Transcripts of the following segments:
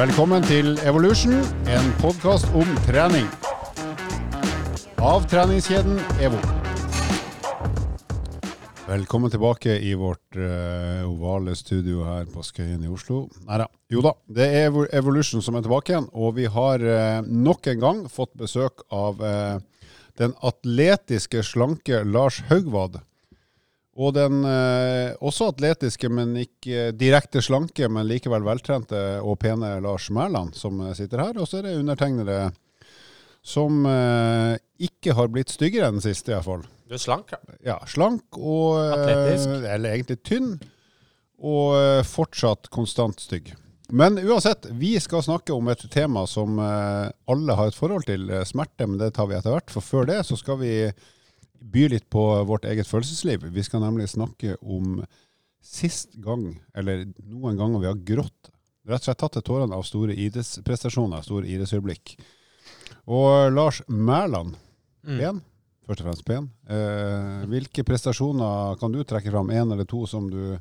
Velkommen til Evolution, en podkast om trening. Av treningskjeden EVO. Velkommen tilbake i vårt uh, ovale studio her på Skøyen i Oslo. Neida. Jo da, det er Evolution som er tilbake igjen, og vi har uh, nok en gang fått besøk av uh, den atletiske, slanke Lars Haugvad. Og den eh, også atletiske, men ikke direkte slanke, men likevel veltrente og pene Lars Mæland som eh, sitter her. Og så er det undertegnede som eh, ikke har blitt styggere enn den siste, iallfall. Du er slank, ja. Ja, slank og Atletisk. Eller egentlig tynn. Og fortsatt konstant stygg. Men uansett, vi skal snakke om et tema som alle har et forhold til. Smerte, men det tar vi etter hvert. For før det så skal vi by litt på vårt eget følelsesliv. Vi skal nemlig snakke om sist gang, eller noen ganger vi har grått. Rett og slett tatt til tårene av store idrettsprestasjoner, store idrettsøyeblikk. Og Lars Mæland, Mm. først og fremst pen. Eh, hvilke prestasjoner kan du trekke fram, én eller to, som du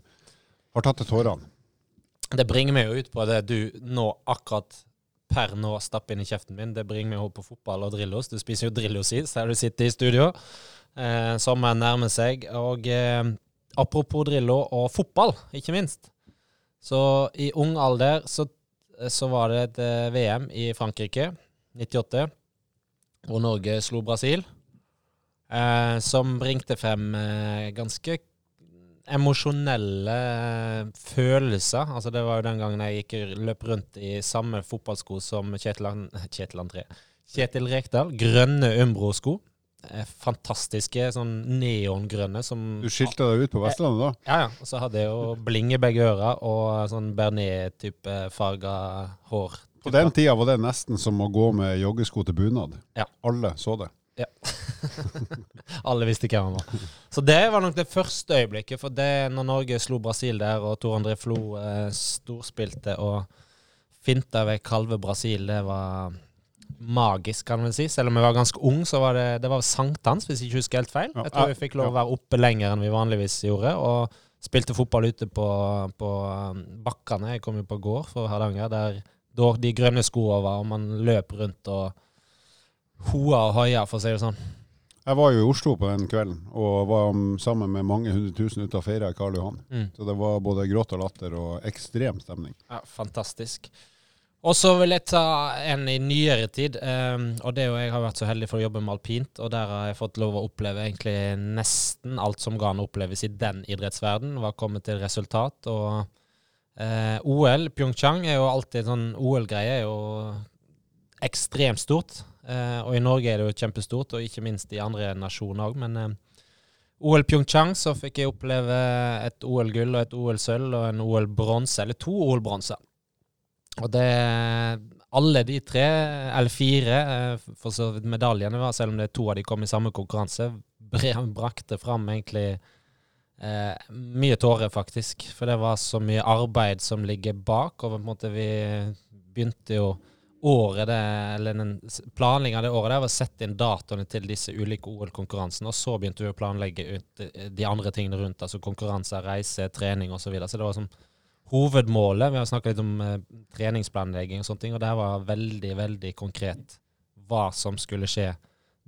har tatt til tårene? Det bringer meg jo ut på det du nå akkurat per nå stappe inn i kjeften min. Det bringer meg over på fotball og Drillos. Du spiser jo Drillos i, så her du sitter i studio. Eh, sommeren nærmer seg. Og eh, apropos Drillo og fotball, ikke minst. Så i ung alder så, så var det et eh, VM i Frankrike, 98, hvor Norge slo Brasil. Eh, som bringte frem eh, ganske emosjonelle eh, følelser. Altså Det var jo den gangen jeg gikk løp rundt i samme fotballsko som Kjetil, Kjetil André. Kjetil Rekdal. Grønne Umbro-sko. Eh, Fantastiske, sånn neongrønne som Du skilte deg ut på Vestlandet da? Ja, ja. Og så hadde jeg jo bling i begge ører og sånn Bernet-type farga hår. På den tida var det nesten som å gå med joggesko til bunad. Ja. Alle så det. Alle visste hvem han var. Så det var nok det første øyeblikket. For det når Norge slo Brasil der, og Tor André Flo eh, storspilte og finta vekk halve Brasil, det var magisk, kan man si. Selv om jeg var ganske ung, så var det, det var sankthans, hvis jeg ikke husker helt feil. Jeg tror vi fikk lov å være oppe lenger enn vi vanligvis gjorde. Og spilte fotball ute på, på um, bakkene. Jeg kom jo på gård for Hardanger, der de grønne skoene var, og man løp rundt og hoa og hoia, for å si det sånn. Jeg var jo i Oslo på den kvelden, og var sammen med mange hundre tusen ute og feira Karl Johan. Mm. Så det var både gråt og latter og ekstrem stemning. Ja, fantastisk. Og så vil jeg ta en i nyere tid. Um, og det er jo jeg har vært så heldig for å jobbe med alpint, og der har jeg fått lov å oppleve egentlig nesten alt som kan oppleves i den idrettsverden. Var kommet til resultat. Og uh, OL, Pyeongchang, er jo alltid sånn OL-greie er jo ekstremt stort. Eh, og i Norge er det jo kjempestort, og ikke minst i andre nasjoner òg. Men eh, OL Pyeongchang så fikk jeg oppleve et OL-gull og et OL-sølv og en OL-bronse, eller to OL-bronser. Og det Alle de tre, eller fire, eh, for så vidt medaljene, var, selv om det er to av de kom i samme konkurranse, brakte fram egentlig eh, mye tårer, faktisk. For det var så mye arbeid som ligger bak, og på en måte vi begynte jo året det, eller den av det året der var å sette inn datoene til disse ulike OL-konkurransene, og så begynte vi å planlegge ut eh, de andre tingene rundt, altså konkurranser, reise, trening osv. Så, videre. så det var som hovedmålet. Vi har snakket litt om eh, treningsplanlegging og sånne ting, og det var veldig, veldig konkret hva som skulle skje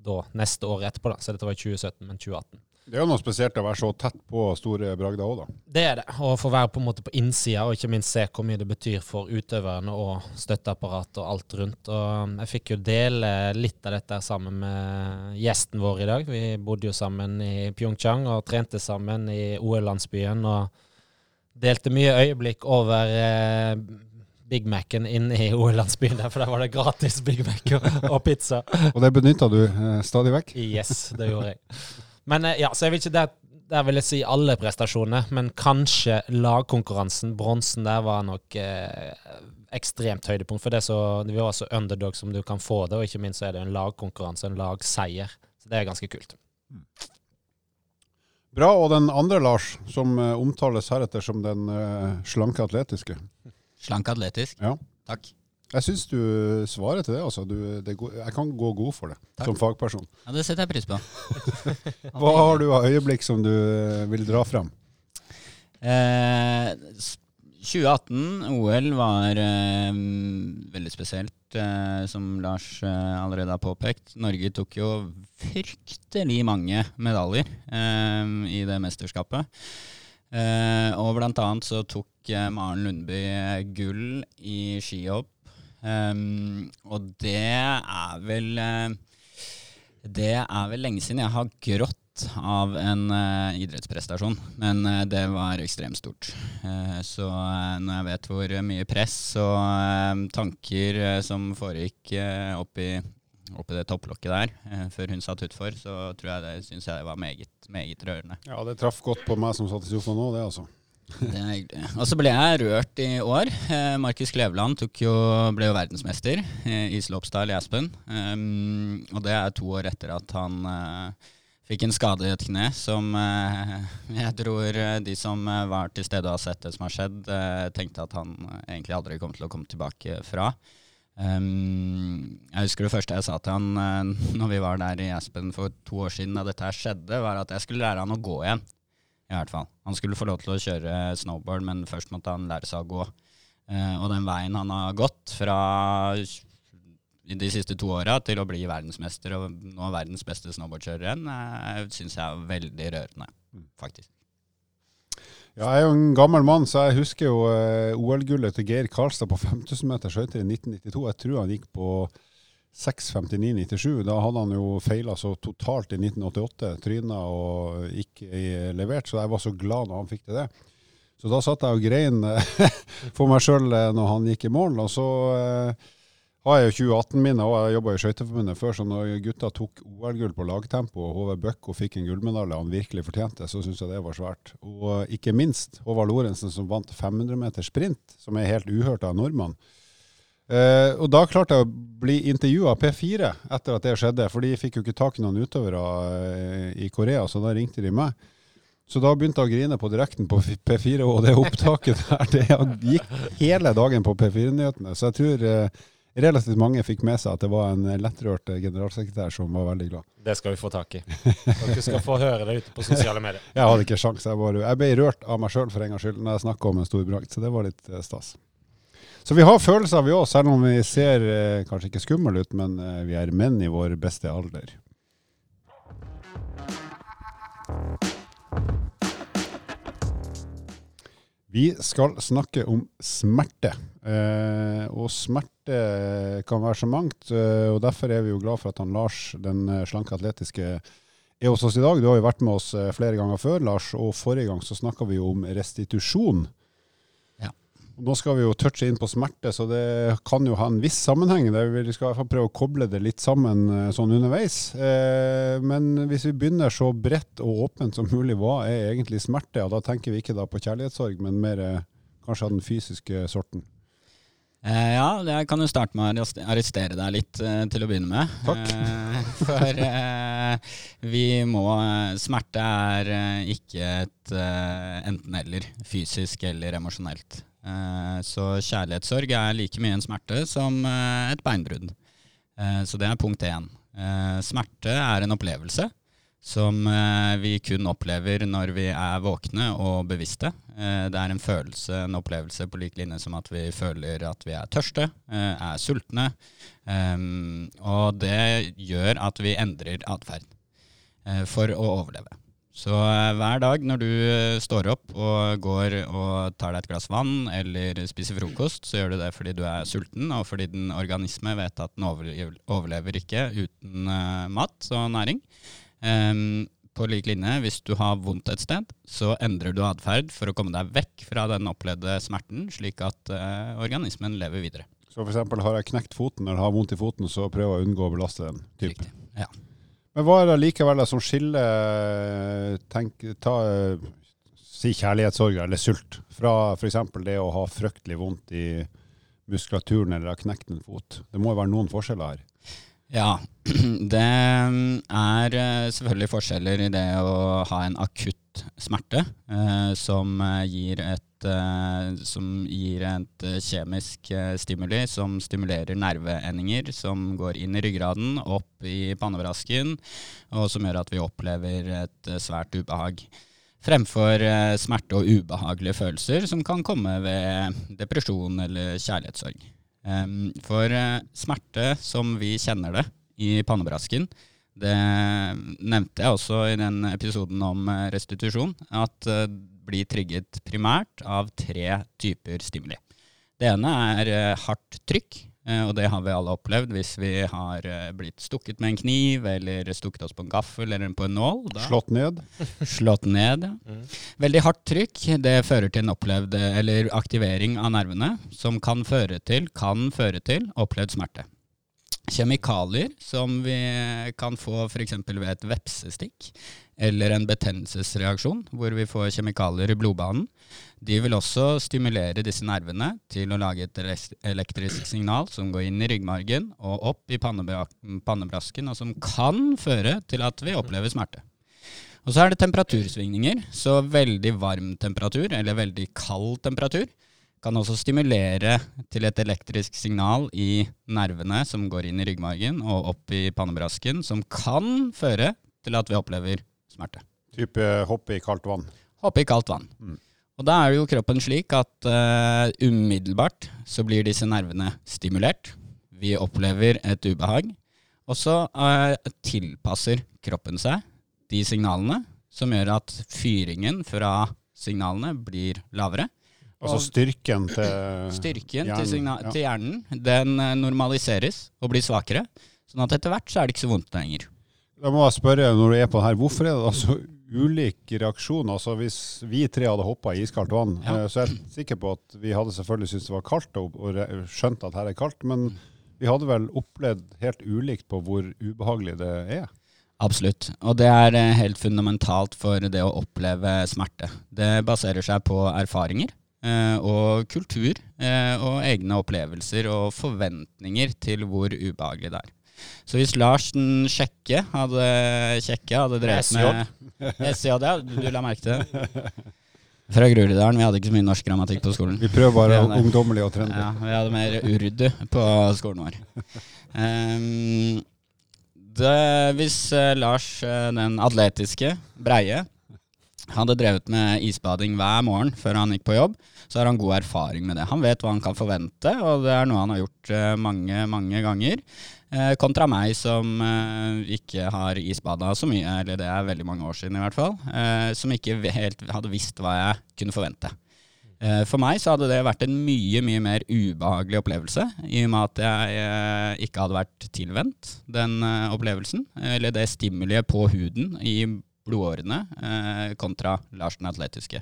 da neste år etterpå. da. Så dette var i 2017, men 2018. Det er jo noe spesielt å være så tett på store bragder òg, da. Det er det. Å få være på en måte på innsida, og ikke minst se hvor mye det betyr for utøverne og støtteapparat og alt rundt. Og jeg fikk jo dele litt av dette sammen med gjesten vår i dag. Vi bodde jo sammen i Pyeongchang og trente sammen i OL-landsbyen. og delte mye øyeblikk over eh, Big Mac-en inn i OL-landsbyen der, for der var det gratis Big Mac og, og pizza. Og det benytta du eh, stadig vekk. Yes, det gjorde jeg. Men eh, ja, så jeg vil ikke der, der vil jeg si alle prestasjonene, men kanskje lagkonkurransen, bronsen der, var nok eh, ekstremt høydepunkt. For det så, vi var så underdog som du kan få det, og ikke minst så er det en lagkonkurranse, en lagseier. Så det er ganske kult. Bra. Og den andre Lars, som eh, omtales heretter som den eh, slanke atletiske. Slank atletisk. Ja. Takk. Jeg syns du svarer til det. altså. Du, det går, jeg kan gå god for det Takk. som fagperson. Ja, Det setter jeg pris på. Hva har du av øyeblikk som du eh, vil dra frem? Eh, 2018, OL, var eh, veldig spesielt, eh, som Lars eh, allerede har påpekt. Norge tok jo fryktelig mange medaljer eh, i det mesterskapet. Eh, og blant annet så tok eh, Maren Lundby gull i skihopp. Um, og det er vel Det er vel lenge siden jeg har grått av en uh, idrettsprestasjon, men uh, det var ekstremt stort. Uh, så når jeg vet hvor mye press og tanker som foregikk oppi, oppi det topplokket der før hun satt utfor, så tror jeg det syns jeg det var meget, meget rørende. Ja, det traff godt på meg som satt i sofaen nå, det altså. Og så ble jeg rørt i år. Eh, Markus Kleveland jo, ble jo verdensmester eh, i slopestyle i Aspen. Um, og det er to år etter at han uh, fikk en skade i et kne som uh, jeg tror de som var til stede og har sett det som har skjedd, tenkte at han egentlig aldri kom til å komme tilbake fra. Um, jeg husker det første jeg sa til han uh, når vi var der i Aspen for to år siden da dette her skjedde, var at jeg skulle lære han å gå igjen i hvert fall. Han skulle få lov til å kjøre snowboard, men først måtte han lære seg å gå. Uh, og den veien han har gått fra de siste to åra til å bli verdensmester og nå verdens beste snowboardkjører igjen, uh, syns jeg er veldig rørende, mm. faktisk. Ja, jeg er jo en gammel mann, så jeg husker jo uh, OL-gullet til Geir Karlstad på 5000 meter skøyter i 1992. Jeg tror han gikk på 6.59,97. Da hadde han jo feila så totalt i 1988. Tryna og ikke levert, så jeg var så glad når han fikk til det. Så da satt jeg og grein eh, for meg sjøl eh, når han gikk i mål. Og så eh, har jeg jo 2018-minner, og jeg jobba i Skøyteforbundet før, så når gutta tok OL-gull på lagtempo, og Håvard Bøkko fikk en gullmedalje han virkelig fortjente, så syns jeg det var svært. Og ikke minst Håvard Lorentzen som vant 500 meter sprint, som er helt uhørt av en nordmann. Uh, og da klarte jeg å bli intervjua av P4 etter at det skjedde, for de fikk jo ikke tak i noen utøvere uh, i Korea, så da ringte de meg. Så da begynte jeg å grine på direkten på P4, og det opptaket der det gikk hele dagen på P4-nyhetene. Så jeg tror uh, relativt mange fikk med seg at det var en lettrørt generalsekretær som var veldig glad. Det skal vi få tak i. Dere skal få høre det ute på sosiale medier. jeg hadde ikke sjans. Jeg, bare, jeg ble rørt av meg sjøl for en gangs skyld når jeg snakka om en stor bragd, så det var litt stas. Så vi har følelser, vi òg, selv om vi ser eh, kanskje ikke skumle ut, men eh, vi er menn i vår beste alder. Vi skal snakke om smerte. Eh, og smerte kan være så mangt. Eh, og Derfor er vi jo glad for at han Lars, den eh, slanke atletiske, er hos oss i dag. Du har jo vært med oss flere ganger før, Lars. Og forrige gang så snakka vi jo om restitusjon. Nå skal vi jo touche inn på smerte, så det kan jo ha en viss sammenheng. Vi skal i hvert fall prøve å koble det litt sammen eh, sånn underveis. Eh, men hvis vi begynner så bredt og åpent som mulig, hva er egentlig smerte? Og da tenker vi ikke da på kjærlighetssorg, men mer eh, kanskje av den fysiske sorten. Eh, ja, jeg kan jo starte med å arrestere deg litt eh, til å begynne med. Takk. Eh, for vi må Smerte er ikke et enten-eller, fysisk eller emosjonelt. Eh, så kjærlighetssorg er like mye en smerte som eh, et beinbrudd. Eh, så det er punkt én. Smerte er en opplevelse som vi kun opplever når vi er våkne og bevisste. Det er en følelse, en opplevelse på lik linje som at vi føler at vi er tørste, er sultne. Og det gjør at vi endrer atferd for å overleve. Så eh, hver dag når du eh, står opp og går og tar deg et glass vann eller spiser frokost, så gjør du det fordi du er sulten, og fordi din organisme vet at den overlever ikke uten mat og næring. Um, på lik linje, hvis du har vondt et sted, så endrer du atferd for å komme deg vekk fra den opplevde smerten, slik at uh, organismen lever videre. Så f.eks. har jeg knekt foten eller har vondt i foten, så prøver jeg å unngå å belaste den? Typ. Riktig, ja. Men hva er det likevel som skiller tenk, ta, si kjærlighetssorg eller sult fra f.eks. det å ha fryktelig vondt i muskulaturen eller ha knekt en fot? Det må jo være noen forskjeller her? Ja, det er eh, selvfølgelig forskjeller i det å ha en akutt smerte eh, som eh, gir et eh, som gir et uh, kjemisk stimuli som stimulerer nerveendinger som går inn i ryggraden, opp i pannebrasken, og som gjør at vi opplever et svært ubehag. Fremfor eh, smerte og ubehagelige følelser som kan komme ved depresjon eller kjærlighetssorg. For eh, smerte som vi kjenner det i pannebrasken, det nevnte jeg også i den episoden om eh, restitusjon, at det blir trigget primært av tre typer stimuli. Det ene er eh, hardt trykk, eh, og det har vi alle opplevd hvis vi har eh, blitt stukket med en kniv, eller stukket oss på en gaffel eller på en nål. Da. Slått ned. Slått ned, ja. Mm. Veldig hardt trykk, det fører til en opplevd, eller aktivering av nervene, som kan føre til, kan føre til opplevd smerte. Kjemikalier som vi kan få f.eks. ved et vepsestikk, eller en betennelsesreaksjon, hvor vi får kjemikalier i blodbanen, de vil også stimulere disse nervene til å lage et elektrisk signal som går inn i ryggmargen og opp i pannebrasken, og som kan føre til at vi opplever smerte. Og så er det temperatursvingninger. Så veldig varm temperatur, eller veldig kald temperatur, kan også stimulere til et elektrisk signal i nervene som går inn i ryggmargen og opp i pannebrasken, som kan føre til at vi opplever smerte. Type hoppe i kaldt vann. Hoppe i kaldt vann. Mm. Og da er jo kroppen slik at uh, umiddelbart så blir disse nervene stimulert. Vi opplever et ubehag. Og så uh, tilpasser kroppen seg de signalene, som gjør at fyringen fra signalene blir lavere. Altså styrken til Styrken hjernen, til, ja. til hjernen den eh, normaliseres og blir svakere. Sånn at etter hvert så er det ikke så vondt lenger. Da må jeg spørre, når du er på det her, hvorfor er det da så ulik reaksjon? Altså Hvis vi tre hadde hoppa i iskaldt vann, Ja. eh, så er jeg sikker på at vi hadde selvfølgelig syntes det var kaldt og, og skjønt at her er kaldt, men vi hadde vel opplevd helt ulikt på hvor ubehagelig det er. Absolutt. Og det er eh, helt fundamentalt for det å oppleve smerte. Det baserer seg på erfaringer eh, og kultur og egne opplevelser og forventninger til hvor ubehagelig det er. Så hvis Lars den kjekke hadde, kjekke hadde drevet med SJ, ja, du, du la merke til det. Fra Groruddalen. Vi hadde ikke så mye norsk grammatikk på skolen. Vi prøver bare Ja, nei. ungdommelig og trendy. Ja, vi hadde mer urdu på skolen vår. Um, det, hvis eh, Lars, eh, den atletiske, breie, hadde drevet med isbading hver morgen før han gikk på jobb, så har han god erfaring med det. Han vet hva han kan forvente, og det er noe han har gjort eh, mange, mange ganger. Eh, kontra meg som eh, ikke har isbada så mye, eller det er veldig mange år siden i hvert fall, eh, som ikke helt hadde visst hva jeg kunne forvente. For meg så hadde det vært en mye mye mer ubehagelig opplevelse, i og med at jeg ikke hadde vært tilvendt den opplevelsen, eller det stimuliet på huden i blodårene, kontra Lars den atletiske.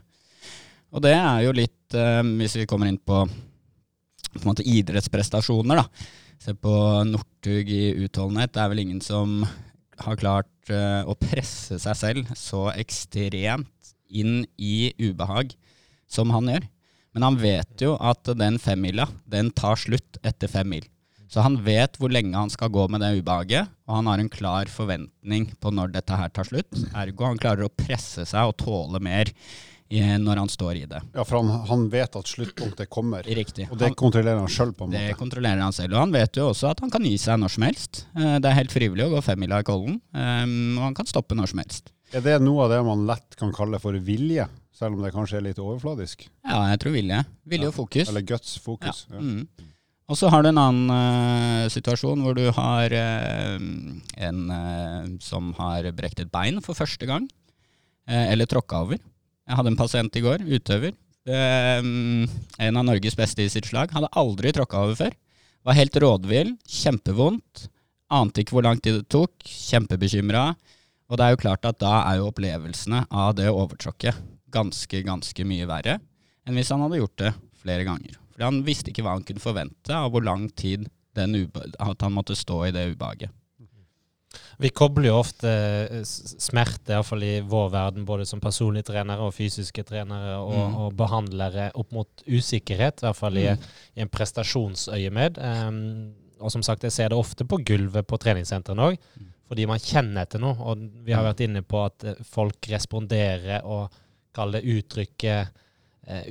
Og det er jo litt, hvis vi kommer inn på, på idrettsprestasjoner, da. Se på Northug i utholdenhet. Det er vel ingen som har klart uh, å presse seg selv så ekstremt inn i ubehag som han gjør. Men han vet jo at den femmila, den tar slutt etter fem mil. Så han vet hvor lenge han skal gå med det ubehaget, og han har en klar forventning på når dette her tar slutt. Ergo han klarer å presse seg og tåle mer når han står i det. Ja, for han, han vet at sluttpunktet kommer, Riktig. og det Han, kontrollerer han sjøl det måte. kontrollerer han selv. Og han vet jo også at han kan gi seg når som helst. Eh, Det er helt frivillig å gå femmila i Kollen, eh, og han kan stoppe når som helst. Er det noe av det man lett kan kalle for vilje, selv om det kanskje er litt overfladisk? Ja, jeg tror vilje. Vilje og fokus. Eller guts fokus? Ja. Ja. Mm. Og så har du en annen uh, situasjon hvor du har uh, en uh, som har brekt et bein for første gang, eller tråkka over. Jeg hadde en pasient i går, utøver. eh, en av Norges beste i sitt slag. Hadde aldri tråkka over før. Var helt rådvill, kjempevondt. Ante ikke hvor lang tid det tok. Kjempebekymra. Og det er jo klart at da er jo opplevelsene av det overtråkket ganske, ganske mye verre enn hvis han hadde gjort det flere ganger. Fordi han visste ikke hva han kunne forvente av hvor lang tid ube at han måtte stå i det ubehaget. Vi kobler jo ofte eh, smerte, iallfall i vår verden, både som personlige trenere og fysiske trenere og, Mm. og behandlere, opp mot usikkerhet, i hvert fall i, Mm. i en prestasjonsøyemed. Um, og som sagt, jeg ser det ofte på gulvet på treningssentrene òg, Mm. fordi man kjenner etter noe. Og vi har vært inne på at eh, folk responderer og kaller det uttrykket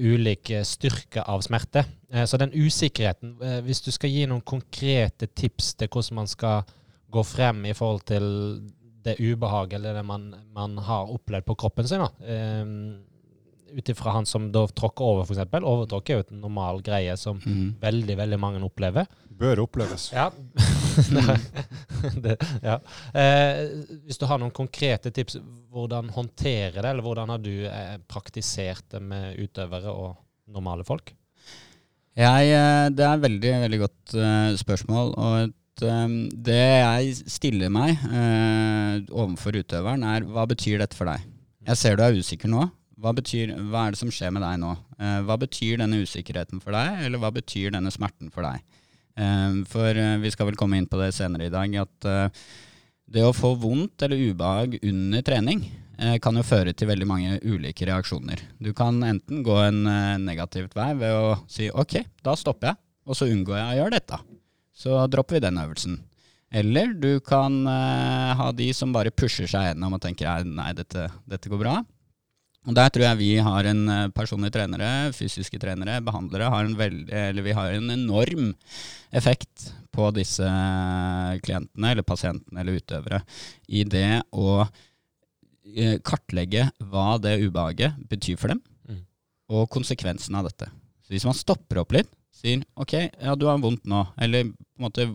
ulik eh, styrke av smerte. Så den usikkerheten, hvis du skal gi noen konkrete tips til hvordan man skal gå frem i forhold til det ubehaget eller det man, man har opplevd på kroppen sin. da. Um, Ut ifra han som da tråkker over, f.eks. Overtråkk er jo et normal greie som Mm. veldig veldig mange opplever. Bør oppleves. Ja. det, ja. Eh, hvis du har noen konkrete tips, hvordan håndtere det, eller hvordan har du eh, praktisert det med utøvere og normale folk? Jeg, eh, det er et veldig, veldig godt eh, spørsmål. Og et, eh, det jeg stiller meg eh, overfor utøveren, er hva betyr dette for deg? Jeg ser du er usikker nå. Hva, betyr, hva er det som skjer med deg nå? Eh, hva betyr denne usikkerheten for deg, eller hva betyr denne smerten for deg? Eh, for vi skal vel komme inn på det senere i dag, at det å få vondt eller ubehag under trening kan jo føre til veldig mange ulike reaksjoner. Du kan enten gå en negativt vei ved å si ok, da stopper jeg, og så unngår jeg å gjøre dette. Så dropper vi den øvelsen. Eller du kan eh, ha de som bare pusher seg gjennom og tenker nei, dette, dette går bra. Og Der tror jeg vi har en personlig personlige trenere, fysiske trenere, behandlere, har en veld, eller vi har en enorm effekt på disse klientene, eller pasientene, eller utøvere, i det å eh, kartlegge hva det ubehaget betyr for dem, Mm. og konsekvensen av dette. Så hvis man stopper opp litt, sier ok, ja du har vondt nå, eller på en måte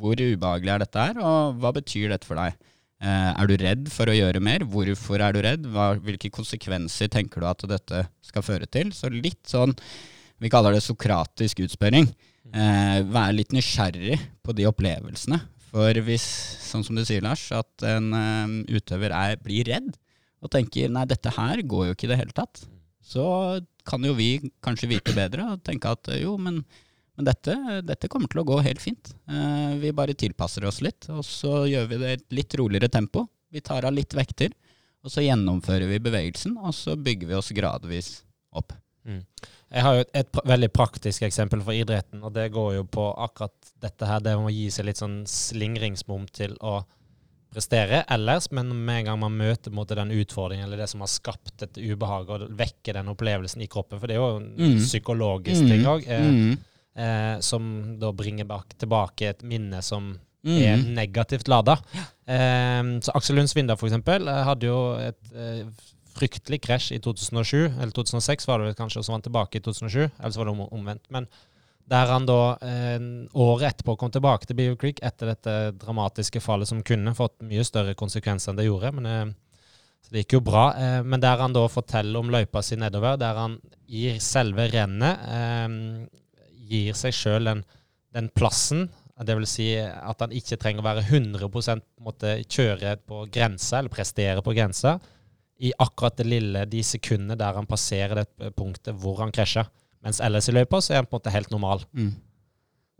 hvor ubehagelig er dette her, og hva betyr dette for deg? Eh, er du redd for å gjøre mer? Hvorfor er du redd? Hva, hvilke konsekvenser tenker du at dette skal føre til? Så litt sånn, vi kaller det sokratisk utspørring. Eh, være litt nysgjerrig på de opplevelsene. For hvis, sånn som du sier Lars, at en eh, utøver er, blir redd og tenker nei, dette her går jo ikke i det hele tatt, så kan jo vi kanskje vite bedre og tenke at eh, jo, men, men dette, dette kommer til å gå helt fint. Eh, vi bare tilpasser oss litt, og så gjør vi det i et litt roligere tempo. Vi tar av litt vekter, og så gjennomfører vi bevegelsen, og så bygger vi oss gradvis opp. Jeg har jo et, et veldig praktisk eksempel for idretten, og det går jo på akkurat dette her. Det å gi seg litt sånn slingringsmom til å prestere ellers, men med en gang man møter måte, den utfordringen eller det som har skapt et ubehag, og vekker den opplevelsen i kroppen, for det er jo en Mm. psykologisk ting òg, eh, Mm. eh, som da bringer bak, tilbake et minne som Mm. er negativt lada. Eh, så Aksel Lund Svindal for eksempel, eh, hadde jo et eh, fryktelig krasj i 2007, eller 2006 var det vel kanskje, og så var han tilbake i 2007, eller så var det omvendt. Men der han da eh, året etterpå kom tilbake til Beaver Creek etter dette dramatiske fallet som kunne fått mye større konsekvenser enn det gjorde. men eh, så det gikk jo bra. Eh, men der han da forteller om løypa si nedover, der han gir selve rennet Gir seg sjøl den, den plassen. Det vil si at han ikke trenger å være 100 på måte kjøre på grensa, eller prestere på grensa, i akkurat det lille, de sekundene der han passerer det punktet hvor han krasjer. Mens ellers i løypa så er han på en måte helt normal. Mm.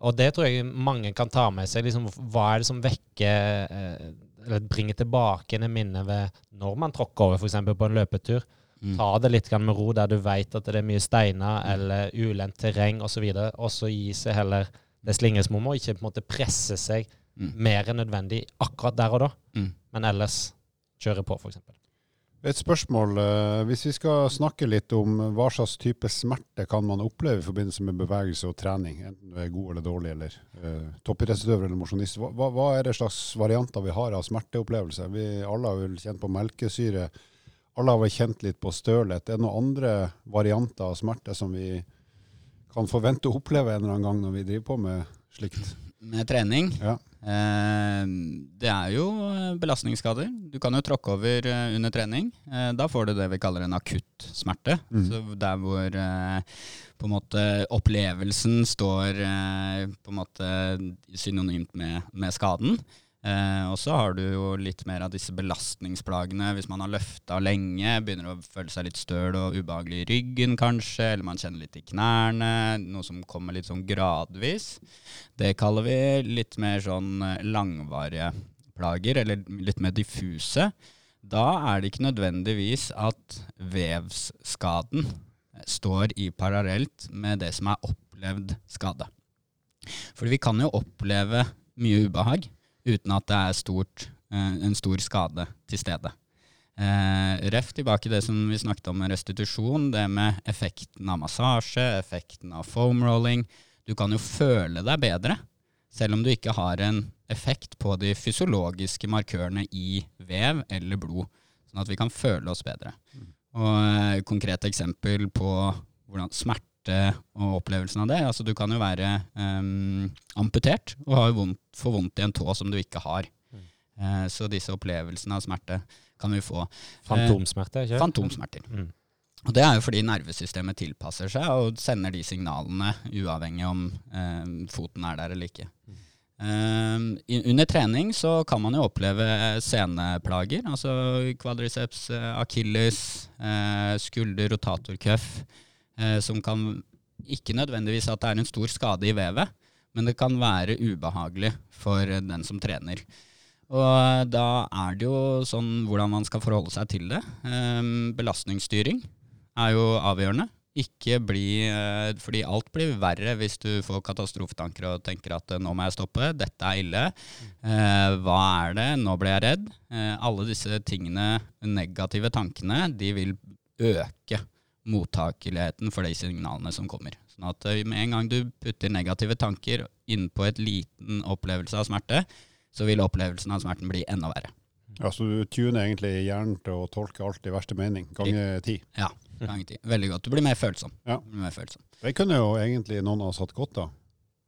Og det tror jeg mange kan ta med seg. Liksom, hva er det som vekker eh, Eller bringer tilbake en minne ved når man tråkker over, f.eks. på en løpetur. Mm. Ta det litt med ro der du vet at det er mye steiner eller ulendt terreng osv. Og så gi seg heller det slingringsmonnet, og ikke på en måte presse seg Mm. mer enn nødvendig akkurat der og da. Mm. Men ellers kjøre på, f.eks. Et spørsmål. eh, Hvis vi skal snakke litt om hva slags type smerte kan man oppleve i forbindelse med bevegelse og trening, enten du er god eller dårlig, eller uh, toppidrettsutøver eller mosjonist, hva, hva- er det slags varianter vi har av smerteopplevelse? Vi alle har vel kjent på melkesyre, alle har vel kjent litt på stølhet. Er det noen andre varianter av smerte som vi kan forvente å oppleve en eller annen gang når vi driver på med slikt? Med trening Ja. Eh, Det er jo eh, belastningsskader. Du kan jo tråkke over eh, under trening. Da får du det vi kaller en akutt smerte. Mm. Så der hvor på en måte opplevelsen står på en måte synonymt med, med skaden. Eh, og så har du jo litt mer av disse belastningsplagene hvis man har løfta lenge, begynner å føle seg litt støl og ubehagelig i ryggen kanskje, eller man kjenner litt i knærne, noe som kommer litt sånn gradvis. Det kaller vi litt mer sånn eh, langvarige plager, eller litt mer diffuse. Da er det ikke nødvendigvis at vevsskaden står i parallelt med det som er opplevd skade. For vi kan jo oppleve mye ubehag uten at det er stort, eh, en stor skade til stede. Eh, ref tilbake det som vi snakket om med restitusjon, det med effekten av massasje, effekten av foam rolling. Du kan jo føle deg bedre selv om du ikke har en effekt på de fysiologiske markørene i vev eller blod, sånn at vi kan føle oss bedre. Og et konkret eksempel på hvordan smerte og opplevelsen av det. Altså Du kan jo være um, amputert og ha vondt, få vondt i en tå som du ikke har. Mm. Uh, så disse opplevelsene av smerte kan vi få. Fantomsmerte? ikke? Fantomsmerter. Mm. Og Det er jo fordi nervesystemet tilpasser seg og sender de signalene uavhengig om um, foten er der eller ikke. Mm. Um, under trening så kan man jo oppleve seneplager, altså kvadriceps, akilles, uh, skulder, rotatorkøff eh, som kan ikke nødvendigvis at det er en stor skade i vevet, men det kan være ubehagelig for den som trener. Og eh, da er det jo sånn hvordan man skal forholde seg til det. Eh, belastningsstyring er jo avgjørende. Ikke bli eh, Fordi alt blir verre hvis du får katastrofetanker og tenker at nå må jeg stoppe, dette er ille. Eh, hva er det? Nå ble jeg redd. Eh, alle disse tingene, negative tankene, de vil øke mottakeligheten for de signalene som kommer. Sånn at eh, med en gang du putter negative tanker inn på et liten opplevelse av smerte, så vil opplevelsen av smerten bli enda verre. Ja, Så du tuner egentlig hjernen til å tolke alt i verste mening, ganger ti? Ja, ganger ti. Veldig godt. Du blir mer følsom. Ja. Mer følsom. Det kunne jo egentlig noen av oss hatt godt av,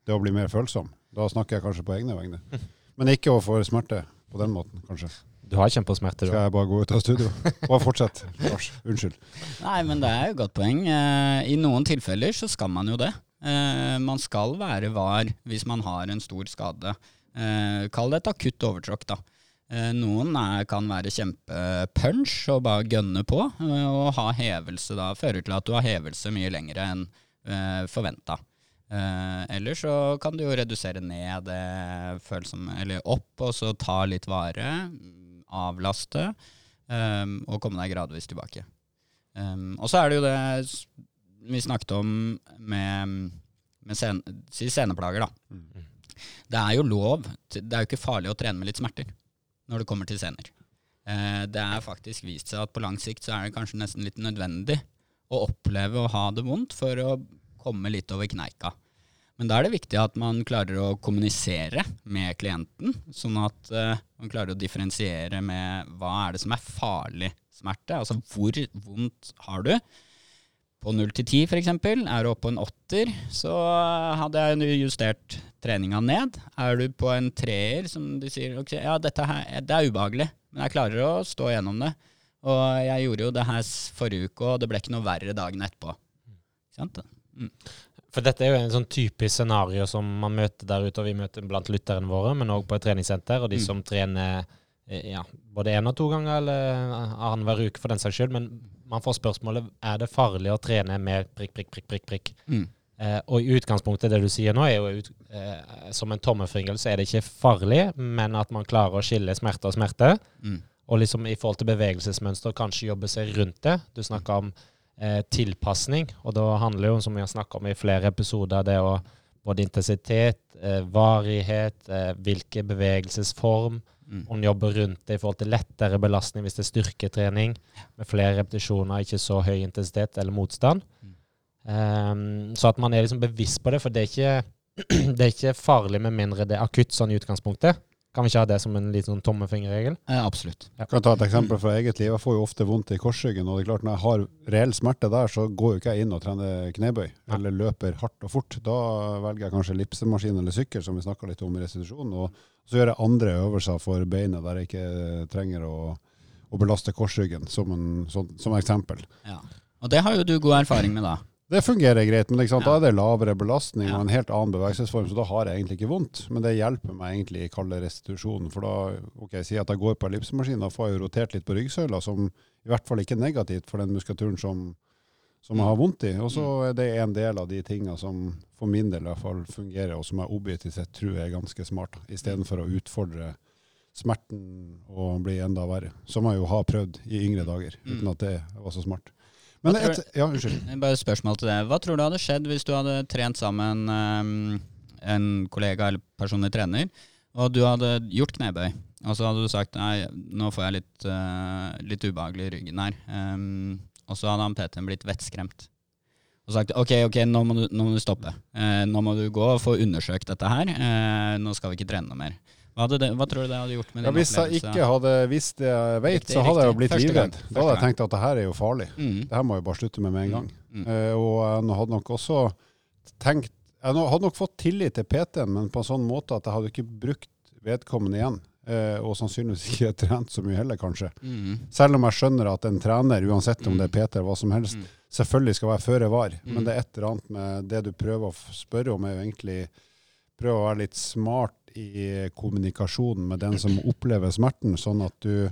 det å bli mer følsom. Da snakker jeg kanskje på egne vegne. Men ikke overfor smerte på den måten, kanskje. Du har kjempesmerter. Skal jeg bare gå ut av studio? Bare fortsett. Lars, unnskyld. Nei, men det er jo et godt poeng. Eh, I noen tilfeller så skal man jo det. Eh, man skal være var hvis man har en stor skade. Eh, kall det et akutt overtråkk, da. Noen er, kan være kjempepunch og bare gønne på. Og ha hevelse da fører til at du har hevelse mye lenger enn forventa. Eller så kan du jo redusere ned det følsom, eller opp, og så ta litt vare avlaste um, og komme deg gradvis tilbake. Um, og så er det jo det vi snakket om med, med sen, si seneplager, da. Det er jo lov, det er jo ikke farlig å trene med litt smerter når det kommer til sener. Uh, det er faktisk vist seg at på lang sikt så er det kanskje nesten litt nødvendig å oppleve å ha det vondt for å komme litt over kneika. Men da er det viktig at man klarer å kommunisere med klienten, sånn at uh, man klarer å differensiere med hva er det som er farlig smerte. Altså hvor vondt har du? På 0 til 10 f.eks. Er du oppe på en åtter, så hadde jeg justert treninga ned. Er du på en treer, som de sier okay, ja, dette her, det er ubehagelig, men jeg klarer å stå gjennom det. Og jeg gjorde jo det her forrige uke, og det ble ikke noe verre dagen etterpå. Mm. For dette er jo en sånn typisk scenario som man møter der ute, og vi møter blant lytterne våre, men òg på et treningssenter. Og de mm. som trener eh, ja, både én og to ganger, eller annenhver uke for den saks skyld. Men man får spørsmålet er det farlig å trene med prikk, prikk, prikk, prikk. prikk. Mm. Eh, og i utgangspunktet, det du sier nå, er jo ut, eh, som en tommelfingel, så er det ikke farlig, men at man klarer å skille smerte og smerte. Mm. Og liksom i forhold til bevegelsesmønster kanskje jobbe seg rundt det. Du snakker om eh, tilpasning. Og da handler det jo, som vi har snakka om i flere episoder, det å både intensitet, eh, varighet, eh, hvilken bevegelsesform. Mm. Om jobber rundt det i forhold til lettere belastning hvis det er styrketrening med flere repetisjoner, ikke så høy intensitet eller motstand. Mm. Um, så at man er liksom bevisst på det, for det er, ikke, det er ikke farlig med mindre det er akutt sånn i utgangspunktet. Kan vi ikke ha det som en liten sånn tommefingerregel? Eh, absolutt. Ja. Kan ta et eksempel fra eget liv. Jeg får jo ofte vondt i korsryggen. og det er klart Når jeg har reell smerte der, så går jo ikke jeg inn og trener knebøy ja. eller løper hardt og fort. Da velger jeg kanskje lipsemaskin eller sykkel, som vi snakka litt om i restitusjonen. Og så gjør jeg andre øvelser for beinet der jeg ikke trenger å, å belaste korsryggen, som, en, som, som eksempel. Ja. Og det har jo du god erfaring med, da. Det fungerer greit, men liksom, da er det lavere belastning og en helt annen bevegelsesform, så da har jeg egentlig ikke vondt. Men det hjelper meg egentlig i kalde restitusjonen. For da ok, si at jeg går på ellipsemaskinen, da får jeg jo rotert litt på ryggsøyla, som i hvert fall ikke er negativt for den muskulaturen som, som jeg har vondt i. Og så mm. er det en del av de tinga som for min del i hvert fall fungerer, og som jeg objektivt sett tror er ganske smart, istedenfor å utfordre smerten og bli enda verre. Som jeg jo har prøvd i yngre dager, uten mm. at det var så smart. Men et, ja, unnskyld. Bare et spørsmål til det. Hva tror du hadde skjedd hvis du hadde trent sammen um, en kollega eller personlig trener, og du hadde gjort knebøy, og så hadde du sagt nei, nå får jeg litt, uh, litt ubehagelig i ryggen her, um, og så hadde han Peter blitt vettskremt. og sagt ok, ok, nå må du, nå må du stoppe. Uh, nå må du gå og få undersøkt dette her. Uh, nå skal vi ikke trene noe mer. Hva, det, hva tror du det hadde gjort med Ja, din hvis jeg ikke hadde visst det jeg vet, Riktig, så hadde jeg jo blitt livredd. Da hadde jeg tenkt at det her er jo farlig. Mm. Det her må jeg bare slutte med med en gang. Mm. Uh, og jeg hadde nok også tenkt Jeg hadde nok fått tillit til PT-en, men på en sånn måte at jeg hadde ikke brukt vedkommende igjen. Uh, og sannsynligvis ikke trent så mye heller, kanskje. Mm. Selv om jeg skjønner at en trener, uansett om det er PT eller hva som helst, Mm. selvfølgelig skal være føre var. Mm. Men det er et eller annet med det du prøver å spørre om, er jo egentlig prøve å være litt smart i kommunikasjonen med den som opplever smerten, sånn at du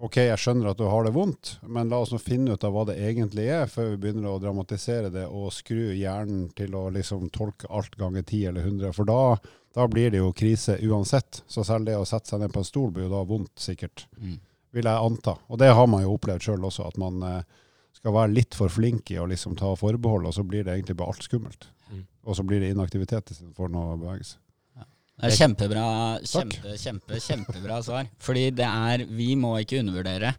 OK, jeg skjønner at du har det vondt, men la oss nå finne ut av hva det egentlig er, før vi begynner å dramatisere det og skru hjernen til å liksom tolke alt ganger 10 eller 100. For da, da blir det jo krise uansett. Så selv det å sette seg ned på en stol blir jo da vondt, sikkert Mm. vil jeg anta. Og det har man jo opplevd sjøl også, at man eh, skal være litt for flink i å liksom ta forbehold, og så blir det egentlig bare alt skummelt. Mm. Og så blir det inaktivitet istedenfor noe bevegelse. Det er kjempebra, kjempe, kjempe, kjempebra svar. Fordi det er, vi må ikke undervurdere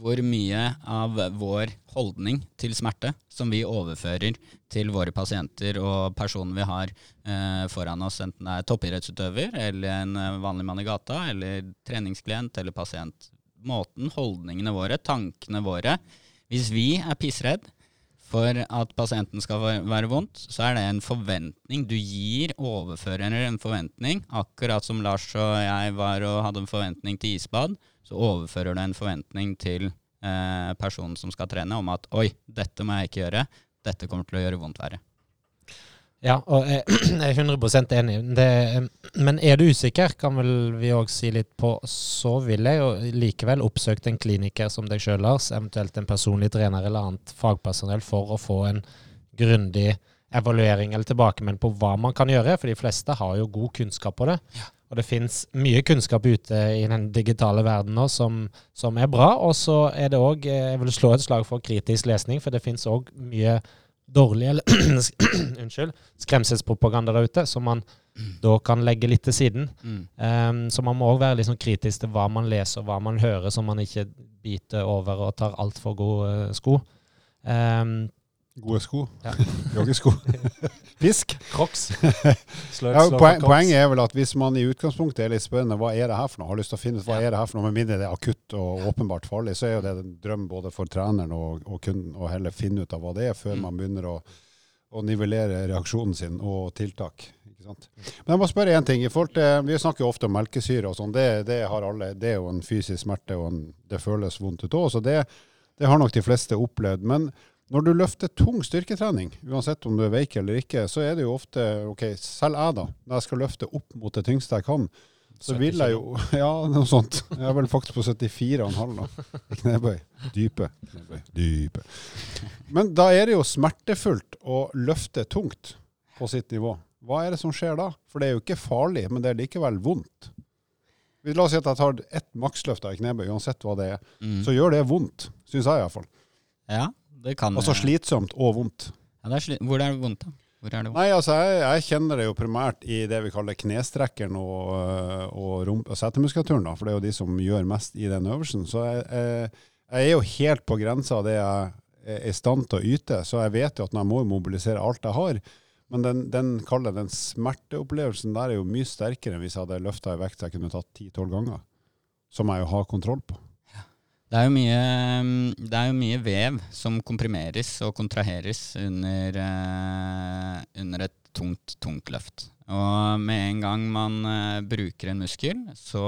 hvor mye av vår holdning til smerte som vi overfører til våre pasienter og personen vi har eh, foran oss, enten det er toppidrettsutøver eller en eh, vanlig mann i gata eller treningsklient eller pasient. Måten, holdningene våre, tankene våre. Hvis vi er pissredd for at pasienten skal være- vondt, så er det en forventning. Du gir overfører en forventning. Akkurat som Lars og jeg var og hadde en forventning til isbad, så overfører du en forventning til eh, personen som skal trene, om at oi, dette må jeg ikke gjøre. Dette kommer til å gjøre vondt verre. Ja, og jeg er 100% enig. Det, men er du usikker, kan vel vi òg si litt på, så vil jeg jo likevel oppsøkt en kliniker som deg sjøl, Lars, eventuelt en personlig trener eller annet fagpersonell, for å få en grundig evaluering eller tilbakemelding på hva man kan gjøre, for de fleste har jo god kunnskap på det. Og det fins mye kunnskap ute i den digitale verden nå som, som er bra. Og så er det òg Jeg vil slå et slag for kritisk lesning, for det fins òg mye dårlig eller unnskyld, skremselspropaganda der ute, som man da kan legge litt til siden. Um, så man må òg være litt sånn kritisk til hva man leser og hva man hører, så man ikke biter over og tar altfor gode sko. Um, Gode sko. Ja. Joggesko. Fisk. Crocs. Ja, poen, poenget er vel at hvis man i utgangspunktet er litt spennende, hva er det her for noe, har lyst til å finne ut hva er det her for noe, med mindre det er akutt og åpenbart farlig, så er jo det en drøm både for treneren og, og kunden å heller finne ut av hva det er, før Mm. man begynner å, å nivellere reaksjonen sin og tiltak. Ikke sant? Men jeg må spørre én ting. i til, Vi snakker jo ofte om melkesyre og sånn. Det, det har alle. Det er jo en fysisk smerte, og en, det føles vondt ut òg. Så det, det har nok de fleste opplevd. Men når du løfter tung styrketrening, uansett om du er veik eller ikke, så er det jo ofte ok, Selv jeg, da. Når jeg skal løfte opp mot det tyngste jeg kan, så vil jeg jo Ja, noe sånt. Jeg er vel faktisk på 74,5 nå. Knebøy. Dype. Knebøy. Dype. Men da er det jo smertefullt å løfte tungt på sitt nivå. Hva er det som skjer da? For det er jo ikke farlig, men det er likevel vondt. La oss si at jeg tar ett maksløft av knebøy, uansett hva det er. Mm. Så gjør det vondt, syns jeg iallfall. Ja, det kan Altså slitsomt og vondt. Ja, det er sli Hvor er det vondt, da? Hvor er det vondt? Nei, altså jeg, jeg kjenner det jo primært i det vi kaller knestrekkeren og, øh, og, og setemuskulaturen, da, for det er jo de som gjør mest i den øvelsen. Så jeg, jeg, jeg er jo helt på grensa av det jeg er i stand til å yte, så jeg vet jo at jeg må mobilisere alt jeg har. Men den, den, kall den smerteopplevelsen der er jo mye sterkere enn hvis jeg hadde løfta ei vekt jeg kunne tatt 10-12 ganger. Som jeg jo har kontroll på. Det er, mye, mm, det er jo mye vev som komprimeres og kontraheres under, eh, under et tungt, tungt løft. Og med en gang man eh, bruker en muskel, så,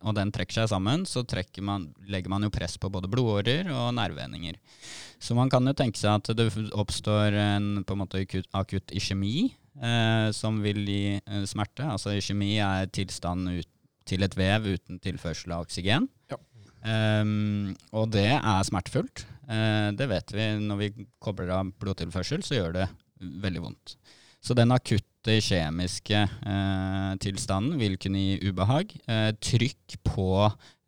og den trekker seg sammen, så man, legger man jo press på både blodårer og nervevendinger. Så man kan jo tenke seg at det oppstår en en måte akutt, iskjemi, eh, som vil gi eh, smerte. Altså iskjemi er tilstand ut, til et vev uten tilførsel av oksygen. Ehm, og det er smertefullt. Uh, det vet vi når vi kobler av blodtilførsel, så gjør det veldig vondt. Så den akutte kjemiske uh, tilstanden vil kunne gi ubehag. Uh, trykk på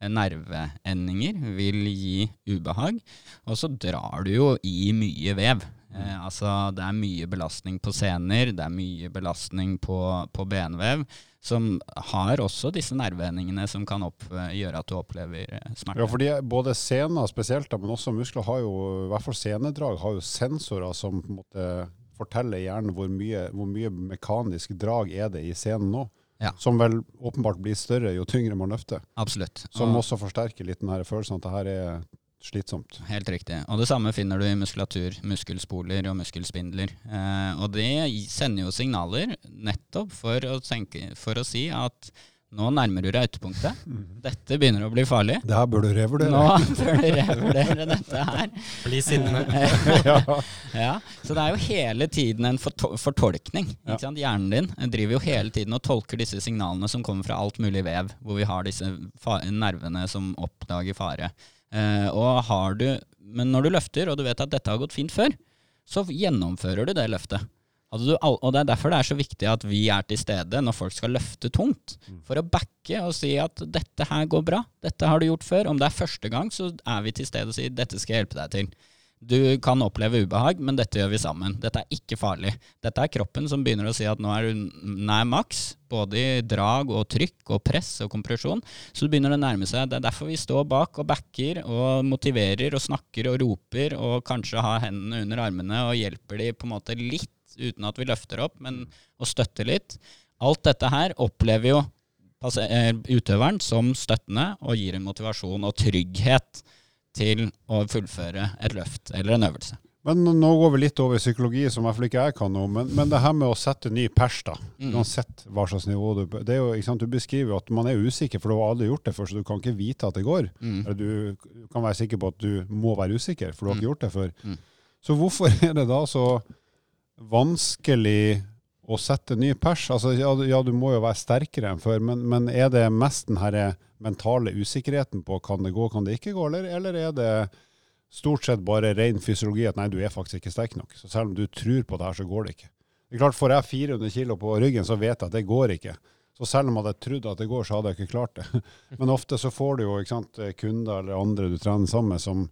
nerveendinger vil gi ubehag. Og så drar du jo i mye vev. Eh, altså Det er mye belastning på sener, det er mye belastning på, på benvev, som har også disse nervehendingene som kan opp, gjøre at du opplever eh, smerte. Ja, fordi både sener spesielt, men også muskler har jo, i hvert fall senedrag, har jo sensorer som på en måte forteller hjernen hvor mye, hvor mye mekanisk drag er det i senen nå. Ja. Som vel åpenbart blir større jo tyngre man løfter. Absolutt. Som Og- også forsterker litt den her følelsen at det her er slitsomt. Helt riktig. Og det samme finner du i muskulatur, muskelspoler og muskelspindler. Eh, og det sender jo signaler nettopp for å, tenke, for å si at nå nærmer du deg ytterpunktet. Dette begynner å bli farlig. Det her bør du revurdere. Nå bør du revurdere dette her. Bli sittende. ja. Ja, Så det er jo hele tiden en fortolkning. Ikke sant? Hjernen din driver jo hele tiden og tolker disse signalene som kommer fra alt mulig vev, hvor vi har disse nervene som oppdager fare. Eh, og har du, men når du løfter, og du vet at dette har gått fint før, så gjennomfører du det løftet. Altså du og Det er derfor det er så viktig at vi er til stede når folk skal løfte tungt. For å backe og si at 'dette her går bra', 'dette har du gjort før'. Om det er første gang, så er vi til stede og sier 'dette skal jeg hjelpe deg til'. Du kan oppleve ubehag, men dette gjør vi sammen. Dette er ikke farlig. Dette er kroppen som begynner å si at nå er du nær maks, både i drag og trykk og press og kompresjon. Så du begynner å nærme seg. Det er derfor vi står bak og backer og motiverer og snakker og roper og kanskje har hendene under armene og hjelper de på en måte litt, uten at vi løfter opp, men å støtte litt. Alt dette her opplever jo eh, utøveren som støttende og gir en motivasjon og trygghet til å fullføre et løft eller en øvelse. Men nå går vi litt over i psykologi, som i hvert fall ikke jeg kan noe. Men, men det her med å sette ny pers, da. Mm. Uansett hva slags nivå du det er jo, ikke sant, Du beskriver jo at man er usikker, for du har aldri gjort det før, så du kan ikke vite at det går. Mm. Eller du kan være sikker på at du må være usikker, for du har ikke gjort det før. Mm. Så hvorfor er det da så vanskelig å sette ny pers? Altså, ja, ja, du må jo være sterkere enn før, men, men er det mest den her mentale usikkerheten på kan det gå, kan det ikke gå, eller, eller er det stort sett bare ren fysiologi at nei, du er faktisk ikke sterk nok. Så selv om du tror på det her, så går det ikke. Det er klart, Får jeg 400 kilo på ryggen, så vet jeg at det går ikke. Så selv om jeg hadde trodd at det går, så hadde jeg ikke klart det. Men ofte så får du jo sant, kunder eller andre du trener sammen med, som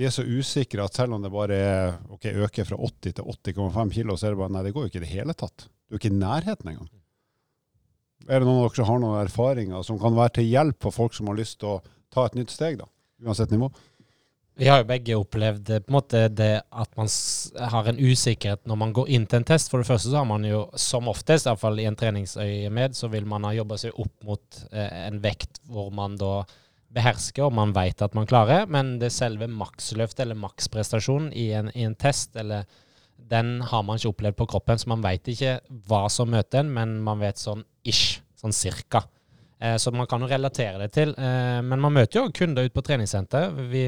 de er så usikre at selv om det bare er, okay, øker fra 80 til 80,5 kilo, så er det bare nei, det går jo ikke i det hele tatt. Du er ikke i nærheten engang. Er det noen av dere som har noen erfaringer som kan være til hjelp for folk som har lyst til å ta et nytt steg, da? Uansett nivå? Vi har jo begge opplevd eh, på en måte det at man har en usikkerhet når man går inn til en test. For det første så har man jo som oftest, iallfall i en treningsøyemed, så vil man ha jobba seg opp mot eh, en vekt hvor man da behersker og man vet at man klarer, men det selve maksløftet eller maksprestasjonen i en, i en test, eller den har man ikke opplevd på kroppen, så man vet ikke hva som møter en, men man vet sånn ish, sånn cirka. Eh, så man kan jo relatere det til. Eh, men man møter jo kunder ute på treningssenter. Vi,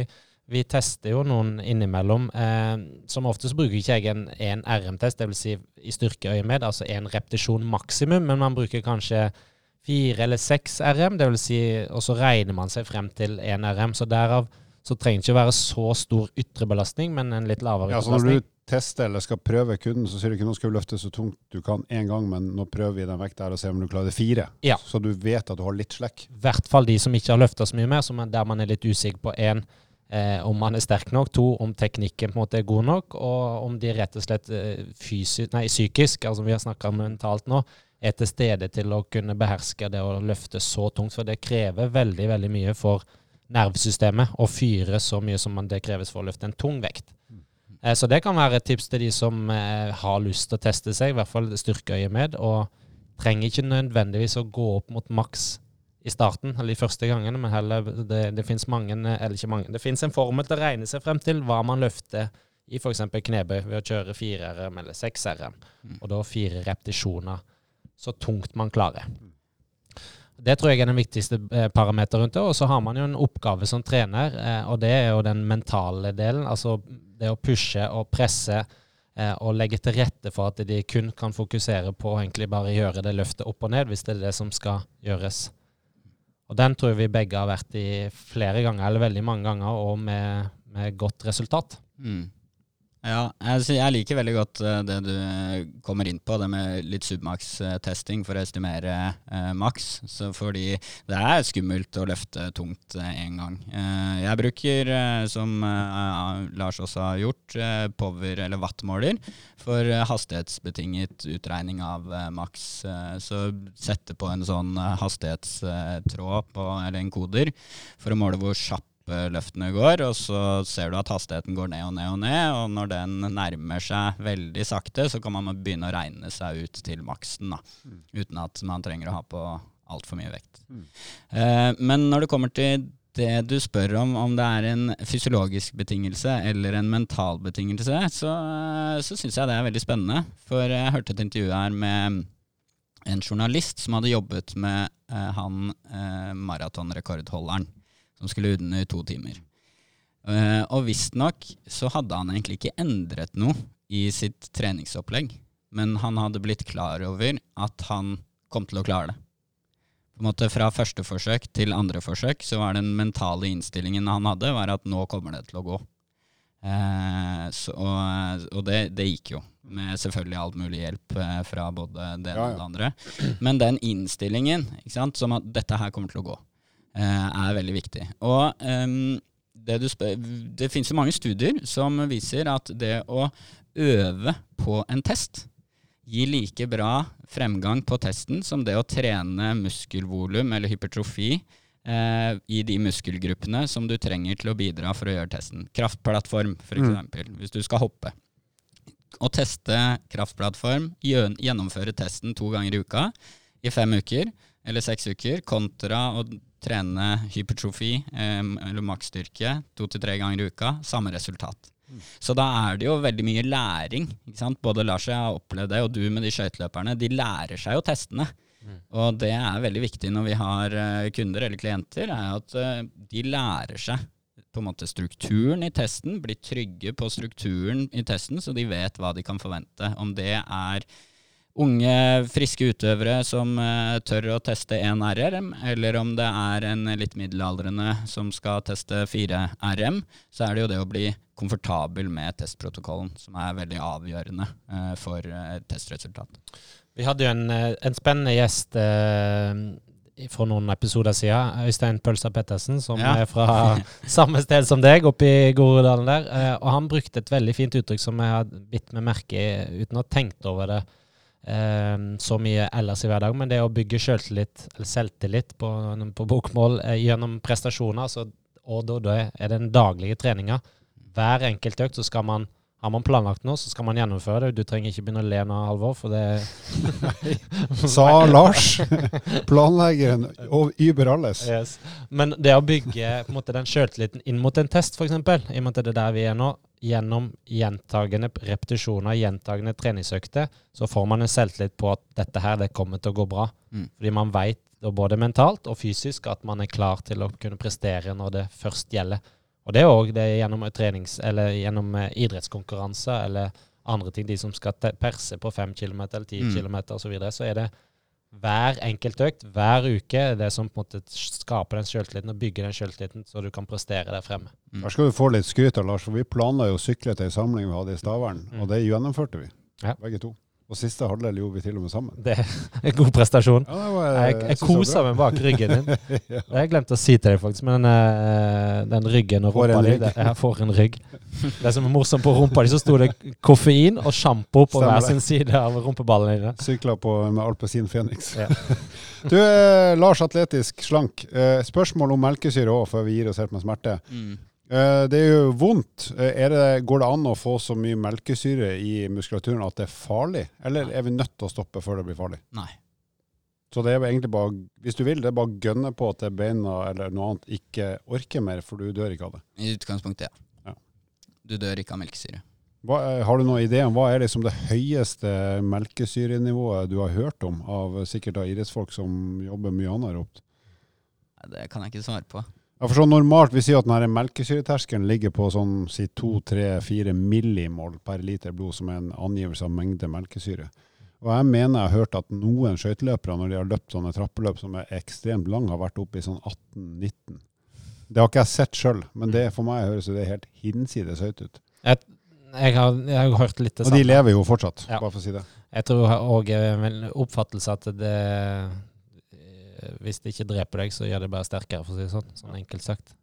vi tester jo noen innimellom. Eh, som oftest bruker ikke jeg en, en RM-test, dvs. Si i styrkeøyemed, altså en repetisjon maksimum, men man bruker kanskje fire eller seks RM, det vil si, og så regner man seg frem til én RM. Så derav så trenger det ikke være så stor ytre belastning, men en litt lavere Ja, ytre så når belastning. du tester eller skal prøve kunden, så sier du ikke nå skal du løfte så tungt du kan én gang, men nå prøver vi den vekta her og ser om du klarer det fire. Ja. Så du vet at du har litt slekk. I hvert fall de som ikke har løfta så mye mer, som er der man er litt usikker på én, eh, om man er sterk nok, to, om teknikken på en måte er god nok, og om de rett og slett eh, fysisk, nei, psykisk, altså vi har snakka mentalt nå, er til stede til å kunne beherske det å løfte så tungt. For det krever veldig, veldig mye for nervesystemet å fyre så mye som det kreves for å løfte en tung vekt. Eh, Så det kan være et tips til de som eh, har lyst til å teste seg, i hvert fall styrkeøyet med, og trenger ikke nødvendigvis å gå opp mot maks i starten, eller de første gangene, men heller det, det finnes mange, eller ikke mange, det finnes en formel til å regne seg frem til hva man løfter i f.eks. knebøy ved å kjøre 4 RM eller 6 RM, og da fire repetisjoner så tungt man klarer. Det tror jeg er den viktigste eh, parameteren rundt det. Og så har man jo en oppgave som trener, eh, og det er jo den mentale delen. Altså det å pushe og presse eh, og legge til rette for at de kun kan fokusere på å egentlig bare gjøre det løftet opp og ned, hvis det er det som skal gjøres. Og den tror vi begge har vært i flere ganger, eller veldig mange ganger, og med, med godt resultat. Mm. Ja, jeg, liker veldig godt eh, det du eh, kommer inn på, det med litt submax-testing for å estimere eh, maks. Fordi det er skummelt å løfte tungt én gang. Eh, jeg bruker, eh, som eh, Lars også har gjort, eh, power- eller wattmåler for eh, hastighetsbetinget utregning av eh, maks. Eh, så sette på en sånn eh, hastighetstråd på, eller en koder for å måle hvor kjapp eh, løftene går, og så ser du at hastigheten går ned og ned og ned, og når den nærmer seg veldig sakte, så kan man begynne å regne seg ut til maksen, da, uten at man trenger å ha på altfor mye vekt. Mm. Eh, men når det kommer til det du spør om, om det er en fysiologisk betingelse eller en mental betingelse, så, så syns jeg det er veldig spennende. For jeg hørte et intervju her med en journalist som hadde jobbet med eh, han eh, maratonrekordholderen, som skulle under to timer. Uh, og visstnok så hadde han egentlig ikke endret noe i sitt treningsopplegg, men han hadde blitt klar over at han kom til å klare det. På en måte Fra første forsøk til andre forsøk så var den mentale innstillingen han hadde, var at nå kommer det til å gå. Eh, så, og og det, det gikk jo, med selvfølgelig all mulig hjelp eh, fra både det ene Ja, og det andre. Men den innstillingen, ikke sant, som at dette her kommer til å gå, er veldig viktig. Og um, det, du spør, det finnes jo mange studier som viser at det å øve på en test gir like bra fremgang på testen som det å trene muskelvolum eller hypertrofi eh, i de muskelgruppene som du trenger til å bidra for å gjøre testen. Kraftplattform, f.eks., eksempel, hvis du skal hoppe. Å teste kraftplattform, gjennomføre testen to ganger i uka i fem uker eller seks uker, kontra å trene hypertrofi eller maksstyrke to til tre ganger i uka, samme resultat. Så da er det jo veldig mye læring. Ikke sant? Både Lars og jeg har opplevd det, og du med de skøyteløperne. De lærer seg jo testene. Og det er veldig viktig når vi har eh, kunder eller klienter, er at eh, de lærer seg på en måte strukturen i testen, blir trygge på strukturen i testen, så de vet hva de kan forvente. Om det er unge, friske utøvere som eh, tør å teste én RM, eller om det er en litt middelaldrende som skal teste fire RM, så er det jo det å bli komfortabel med testprotokollen som er veldig avgjørende eh, for testresultatet. testresultat. Vi hadde jo en, eh, en spennende gjest eh, for noen episoder siden. Øystein Pølsa Pettersen, som Ja. er fra samme sted som deg, oppe i Groruddalen der. Eh, og han brukte et veldig fint uttrykk som jeg har bitt meg merke i uten å ha tenkt over det eh, så mye ellers i hverdagen. Men det å bygge selvtillit, eller selvtillit på, på bokmål, eh, gjennom prestasjoner, altså, og da er det den daglige treninga. Hver enkelt økt så skal man har man planlagt noe, så skal man gjennomføre det. Du trenger ikke begynne å le nå, Halvor, for det Sa Lars, planleggeren og Uber alles. Yes. Men det å bygge på en måte, den sjøltilliten inn mot en test, f.eks., i og med at det er der vi er nå, gjennom gjentagende repetisjoner, gjentagende treningsøkter, så får man en selvtillit på at dette her, det kommer til å gå bra. Mm. Fordi man veit både mentalt og fysisk at man er klar til å kunne prestere når det først gjelder. Og det er òg det gjennom trenings, eller gjennom eh, idrettskonkurranser eller andre ting, de som skal perse på fem kilometer eller ti Mm. kilometer osv., så, videre, så er det hver enkelt økt, hver uke, det som på en måte skaper den selvtilliten og bygger den selvtilliten, så du kan prestere der fremme. Mm. Her skal du få litt skryt av Lars, for vi planla jo å sykle til ei samling vi hadde i Stavern, Mm. og det gjennomførte vi. Ja. Begge to. Og siste halvdel gjorde vi til og med sammen. Det er en god prestasjon. Ja, var, Jeg, jeg jeg koser meg bak ryggen din. Det har jeg glemt å si til deg, faktisk, men eh, den ryggen og rumpa di Jeg får en rygg. Det som er morsomt, på rumpa di så sto det koffein og sjampo på Stemmer hver sin side av rumpeballene dine. Sykla på med Alpezin Phoenix. Ja. du, eh, Lars Atletisk Slank. Eh, spørsmål om melkesyre òg, før vi gir oss helt med smerte. Mm. Eh, det er jo vondt. Eh, det, går det an å få så mye melkesyre i muskulaturen at det er farlig, eller er vi nødt til å stoppe før det blir farlig? Nei. Så det er jo egentlig bare, hvis du vil, det er bare å gønne på at beina eller noe annet ikke orker mer, for du dør ikke av det. I utgangspunktet, ja. Ja. Du dør ikke av melkesyre. Hva, eh, har du noen idé om hva er liksom det høyeste melkesyrenivået du har hørt om, av sikkert av idrettsfolk som jobber mye annet ropt? Det kan jeg ikke svare på. Ja, for sånn normalt, Vi sier at denne melkesyreterskelen ligger på sånn si 2-3-4 millimol per liter blod, som er en angivelse av mengde melkesyre. Og jeg mener jeg har hørt at noen skøyteløpere, når de har løpt sånne trappeløp som er ekstremt lange, har vært oppe i sånn 18-19. Det har ikke jeg sett sjøl, men det for meg høres det helt hinsides høyt ut. Jeg har, jeg har hørt litt det samme. Og de lever jo fortsatt, Ja. bare for å si det. Jeg tror òg en oppfattelse at det Hvis det ikke dreper deg, så gjør det bare sterkere, for å si det sånn. Sånn enkelt sagt.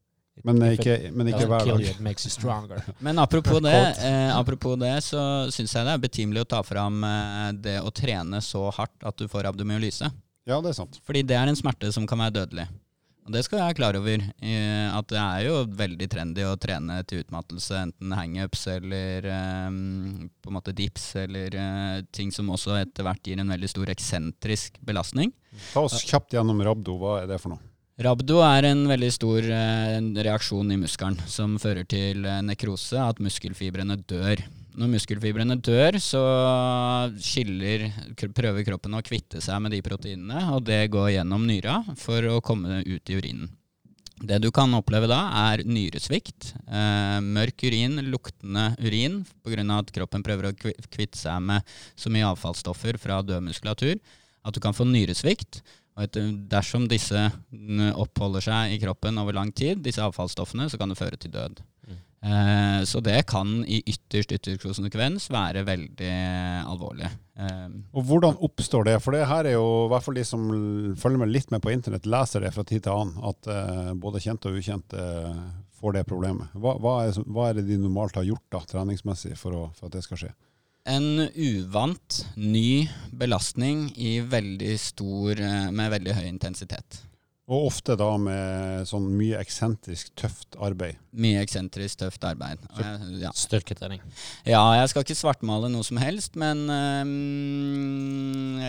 Men ikke, men ikke hver dag. you, it makes you stronger. Men apropos det, eh, apropos det så syns jeg det er betimelig å ta fram eh, det å trene så hardt at du får abdomyolyse. Ja, det er sant. Fordi det er en smerte som kan være dødelig. Og det skal jeg være klar over. eh, at det er jo veldig trendy å trene til utmattelse, enten hangups eller eh, på en måte dips, eller eh, ting som også etter hvert gir en veldig stor eksentrisk belastning. Ta oss kjapt gjennom rabdo. Hva er det for noe? Rabdo er en veldig stor reaksjon i muskelen som fører til nekrose, at muskelfibrene dør. Når muskelfibrene dør, så skiller, prøver kroppen å kvitte seg med de proteinene, og det går gjennom nyra for å komme ut i urinen. Det du kan oppleve da, er nyresvikt. Eh, mørk urin, luktende urin, pga. at kroppen prøver å kvitte seg med så mye avfallsstoffer fra død muskulatur at du kan få nyresvikt. Og dersom disse oppholder seg i kroppen over lang tid, disse avfallsstoffene, så kan det føre til død. Eh, så det kan i ytterst ytterst konsekvens være veldig alvorlig. Eh, Og hvordan oppstår det? For det her er jo, i hvert fall de som følger med litt med på internett, leser det fra tid til annen, at eh, både kjente og ukjente eh, får det problemet. Hva, hva, er, hva er det de normalt har gjort da, treningsmessig for, å, for at det skal skje? en uvant, ny belastning i veldig stor, eh, med veldig høy intensitet. Og ofte da med sånn mye eksentrisk, tøft arbeid. Mye eksentrisk, tøft arbeid. Ja. Styrketrening. Ja, jeg skal ikke svartmale noe som helst, men øhm,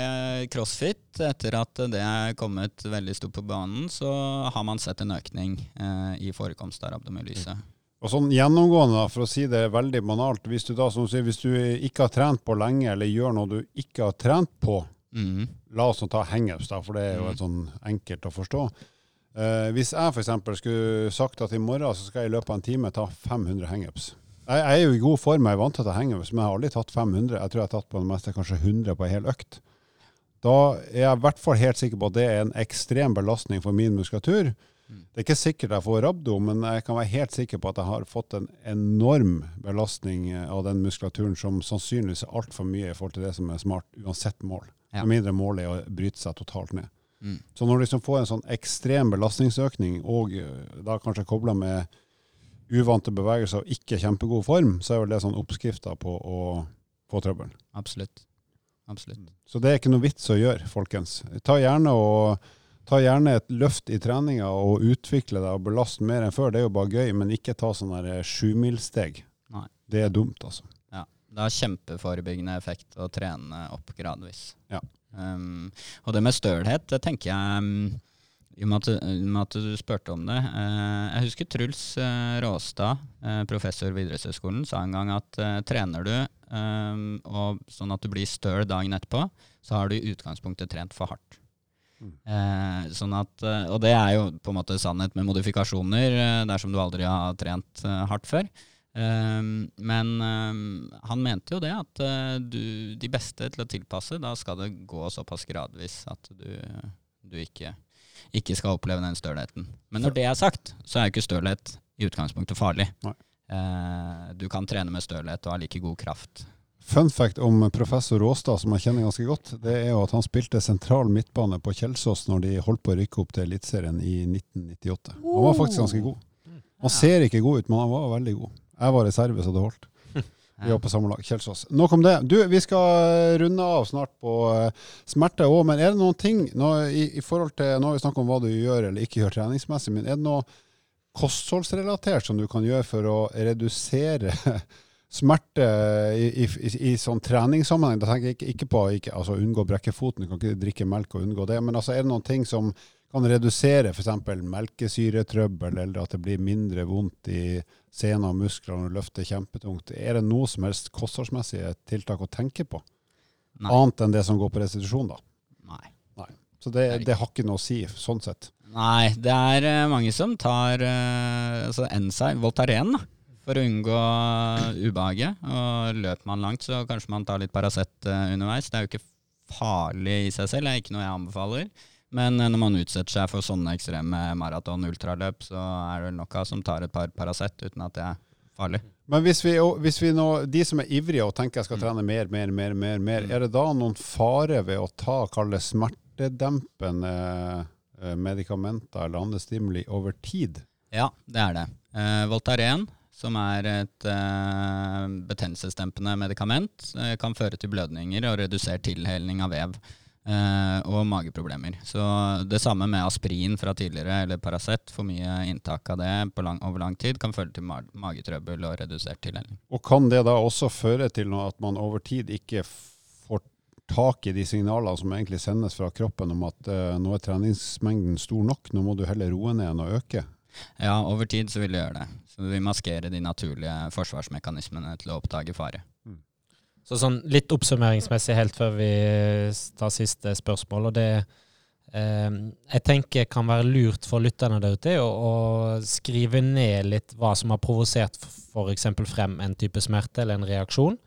crossfit, etter at det er kommet veldig stort på banen, så har man sett en økning øh, i forekomst av abdomyolyse. Og sånn gjennomgående, da, for å si det veldig banalt, hvis du da, som du sier, hvis du ikke har trent på lenge, eller gjør noe du ikke har trent på, Mhm. la oss nå ta hangups, da, for det er jo et sånn enkelt å forstå. Eh, hvis jeg f.eks. skulle sagt at i morgen så skal jeg i løpet av en time ta 500 hangups. Jeg, jeg er jo i god form, jeg er vant til å ta hangups, men jeg har aldri tatt 500. Jeg tror jeg har tatt på det meste kanskje 100 på en hel økt. Da er jeg i hvert fall helt sikker på at det er en ekstrem belastning for min muskulatur. Mm. Det er ikke sikkert jeg får rabdo, men jeg kan være helt sikker på at jeg har fått en enorm belastning av den muskulaturen som sannsynligvis er altfor mye i forhold til det som er smart, uansett mål. Ja. Med mindre målet er å bryte seg totalt ned. Mm. Så når du liksom får en sånn ekstrem belastningsøkning, og eh, da kanskje kobla med uvante bevegelser og ikke kjempegod form, så er vel det sånn oppskrifta på å få trøbbel. Absolutt. Absolutt. Så det er ikke noe vits å gjøre, folkens. Ta gjerne, og, ta gjerne et løft i treninga og utvikle deg og belaste mer enn før. Det er jo bare gøy, men ikke ta sånne sjumilssteg. Det er dumt, altså. Det har kjempeforebyggende effekt å trene opp gradvis. Ja. Um, og det med stølhet, det tenker jeg um, i og med at, du spurte om det. eh, jeg husker Truls eh, Råstad, eh, professor ved idrettshøgskolen, sa en gang at eh, trener du um, og, sånn at du blir støl dagen etterpå, så har du i utgangspunktet trent for hardt. Mm. Eh, sånn at, eh, og det er jo på en måte sannhet med modifikasjoner dersom du aldri har trent hardt før. Um, men um, han mente jo det, at uh, du, de beste til å tilpasse, da skal det gå såpass gradvis at du, du ikke, ikke skal oppleve den stølheten. Men når det er sagt, så er jo ikke stølhet i utgangspunktet farlig. Nei. Uh, du kan trene med stølhet og ha like god kraft. Fun fact om professor Råstad, som jeg kjenner ganske godt, det er jo at han spilte sentral midtbane på Kjelsås når de holdt på å rykke opp til Eliteserien i 1998. Han var faktisk ganske god. Han ser ikke god ut, men han var veldig god. Jeg var reserve, så det holdt. Vi var på samme lag. Kjelsås. Nok om det. Du, vi skal runde av snart på uh, smerte òg, men er det noen ting nå, i, i forhold til Nå har vi snakket om hva du gjør eller ikke gjør treningsmessig, men er det noe kostholdsrelatert som du kan gjøre for å redusere smerte i, i, i, i sånn treningssammenheng? Da tenker jeg ikke, ikke på å altså unngå å brekke foten, du kan ikke drikke melk og unngå det, men altså er det noen ting som kan redusere f.eks. melkesyretrøbbel, eller at det blir mindre vondt i sener og muskler når du løfter kjempetungt. Er det noe som helst kostholdsmessige tiltak å tenke på? Nei. Annet enn det som går på restitusjon, da. Nei. Så det, det har ikke noe å si, sånn sett. Nei, det er eh, mange som tar uh, altså Ensei, Voltaren, da, for å unngå ubehaget. Og løper man langt, så kanskje man tar litt Paracet eh, underveis. Det er jo ikke farlig i seg selv, det er ikke noe jeg anbefaler. Men eh, når man utsetter seg for sånne ekstreme maraton-ultraløp, så er det nok av som tar et par Paracet uten at det er farlig. Men hvis vi, hvis vi nå, de som er ivrige og tenker jeg skal trene mer, mer, mer, mer, mer, er det da noen fare ved å ta kall det smertedempende eh, medikamenter eller andre stimuli over tid? Ja, det er det. Eh, Voltaren, som er et eh, betennelsesdempende medikament, eh, kan føre til blødninger og redusert tilhelning av vev. Eh, og mageproblemer. Så det samme med aspirin fra tidligere, eller Paracet. For mye inntak av det lang, over lang tid kan føre til ma magetrøbbel og redusert tilhelning. Og kan det da også føre til at man over tid ikke får tak i de signalene som egentlig sendes fra kroppen om at uh, nå er treningsmengden stor nok, nå må du heller roe ned enn å øke? Ja, over tid så vil det gjøre det. Så vi maskerer de naturlige forsvarsmekanismene til å oppdage fare. Så sånn litt oppsummeringsmessig helt før vi tar siste spørsmål, og det eh, jeg tenker kan være lurt for lytterne der ute, å, å skrive ned litt hva som har provosert f.eks. frem en type smerte eller en reaksjon,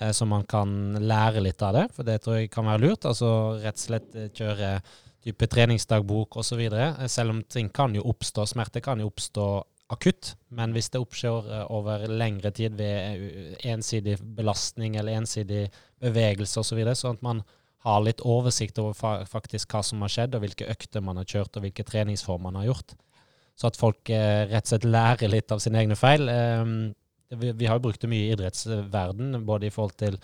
eh, så man kan lære litt av det. For det tror jeg kan være lurt. Altså rett og slett eh, kjøre type treningsdagbok osv. Selv om ting kan jo oppstå, smerte kan jo oppstå akutt, men hvis det oppskjer eh, over lengre tid ved eh, ensidig belastning eller ensidig bevegelse osv., så videre, sånn at man har litt oversikt over faktisk hva som har skjedd, og hvilke økter man har kjørt, og hvilke treningsformer man har gjort. Så at folk eh, rett og slett lærer litt av sine egne feil. Eh, vi, har jo brukt det mye i idrettsverden, både i forhold til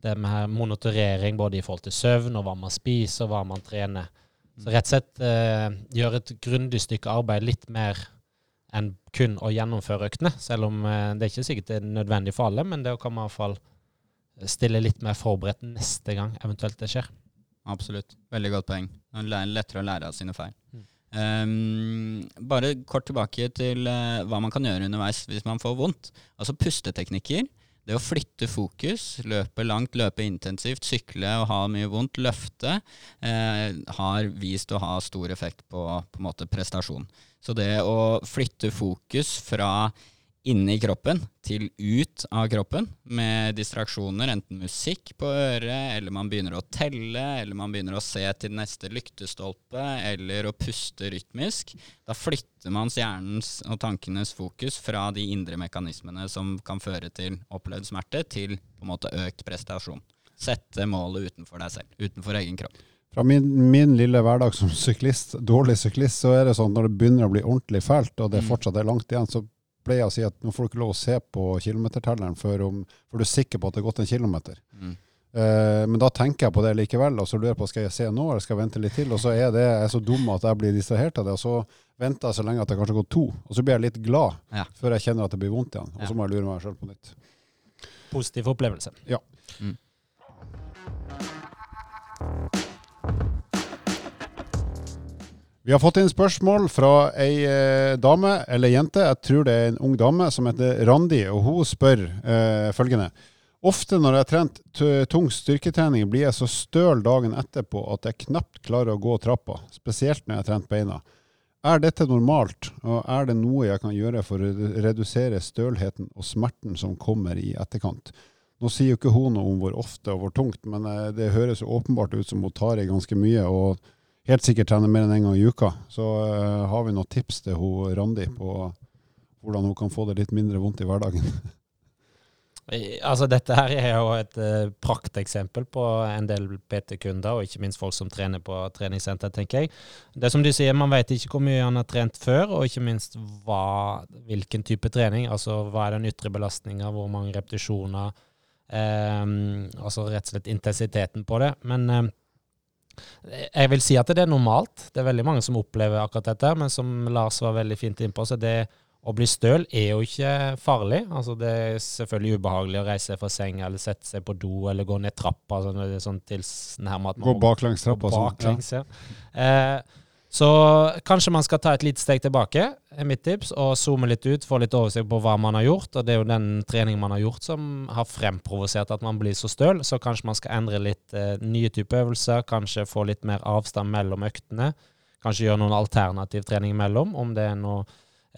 det med monitorering, både i forhold til søvn og hva man spiser og hva man trener. Så rett og slett gjøre et grundig stykke arbeid litt mer enn kun å gjennomføre øktene. Selv om eh, det er ikke sikkert det er nødvendig for alle, men det kan man iallfall stille litt mer forberedt neste gang eventuelt det skjer. Absolutt. Veldig godt poeng. Det er lettere å lære av sine feil. Mm. Um, bare kort tilbake til uh, hva man kan gjøre underveis hvis man får vondt. Altså pusteteknikker. Det å flytte fokus, løpe langt, løpe intensivt, sykle og ha mye vondt, løfte, eh, har vist å ha stor effekt på, på prestasjon. Så det å flytte fokus fra inni kroppen til ut av kroppen med distraksjoner, enten musikk på øret, eller man begynner å telle, eller man begynner å se til neste lyktestolpe, eller å puste rytmisk. Da flytter man hjernens og tankenes fokus fra de indre mekanismene som kan føre til opplevd smerte, til på en måte økt prestasjon. Sette målet utenfor deg selv, utenfor egen kropp. Fra min, min, lille hverdag som syklist, dårlig syklist, så er det sånn at når det begynner å bli ordentlig fælt, og det mm. fortsatt er langt igjen, så pleier å si at nå får du ikke lov å se på kilometertelleren før, om, før du er sikker på at det har gått en kilometer. Mm. Uh, men da tenker jeg på det likevel, og så lurer jeg på skal jeg se nå, eller skal jeg vente litt til. Og så er det, jeg er så dum at jeg blir distrahert av det, og så venter jeg så lenge at det kanskje har gått to. Og så blir jeg litt glad ja. før jeg kjenner at det blir vondt igjen. Og så må jeg lure meg sjøl på nytt. Positiv opplevelse. Ja. Mm. Vi har fått inn spørsmål fra ei eh, dame, eller jente, jeg tror det er en ung dame, som heter Randi. og Hun spør eh, følgende. Ofte når jeg har trent tung styrketrening, blir jeg så støl dagen etterpå at jeg knapt klarer å gå trappa, spesielt når jeg har trent beina. Er dette normalt, og er det noe jeg kan gjøre for å redusere stølheten og smerten som kommer i etterkant? Nå sier jo ikke hun noe om hvor ofte og hvor tungt, men eh, det høres åpenbart ut som hun tar i ganske mye. og helt sikkert trener mer enn én en gang i uka. Så uh, har vi noen tips til hun Randi på hvordan hun kan få det litt mindre vondt i hverdagen. altså Dette her er jo et uh, prakteksempel på en del PT-kunder, og ikke minst folk som trener på treningssenter, tenker jeg. Det som du sier, Man vet ikke hvor mye han har trent før, og ikke minst hva, hvilken type trening. Altså hva er den ytre belastninga, hvor mange repetisjoner. Um, altså rett og slett intensiteten på det. Men um, jeg vil si at det er normalt. Det er veldig mange som opplever akkurat dette. Men som Lars var veldig fint innpå, så det å bli støl er jo ikke farlig. Altså Det er selvfølgelig ubehagelig å reise fra seng eller sette seg på do eller gå ned trappa. Sånn, sånn tilnærmet at man Gå baklengs trappa. Sånn, baklengs, ja. Eh, så kanskje man skal ta et lite steg tilbake, er mitt tips, og zoome litt ut, få litt oversikt på hva man har gjort. Og det er jo den treningen man har gjort som har fremprovosert at man blir så støl. Så kanskje man skal endre litt eh, nye typer øvelser, kanskje få litt mer avstand mellom øktene. Kanskje gjøre noen alternativ trening imellom, om det er noe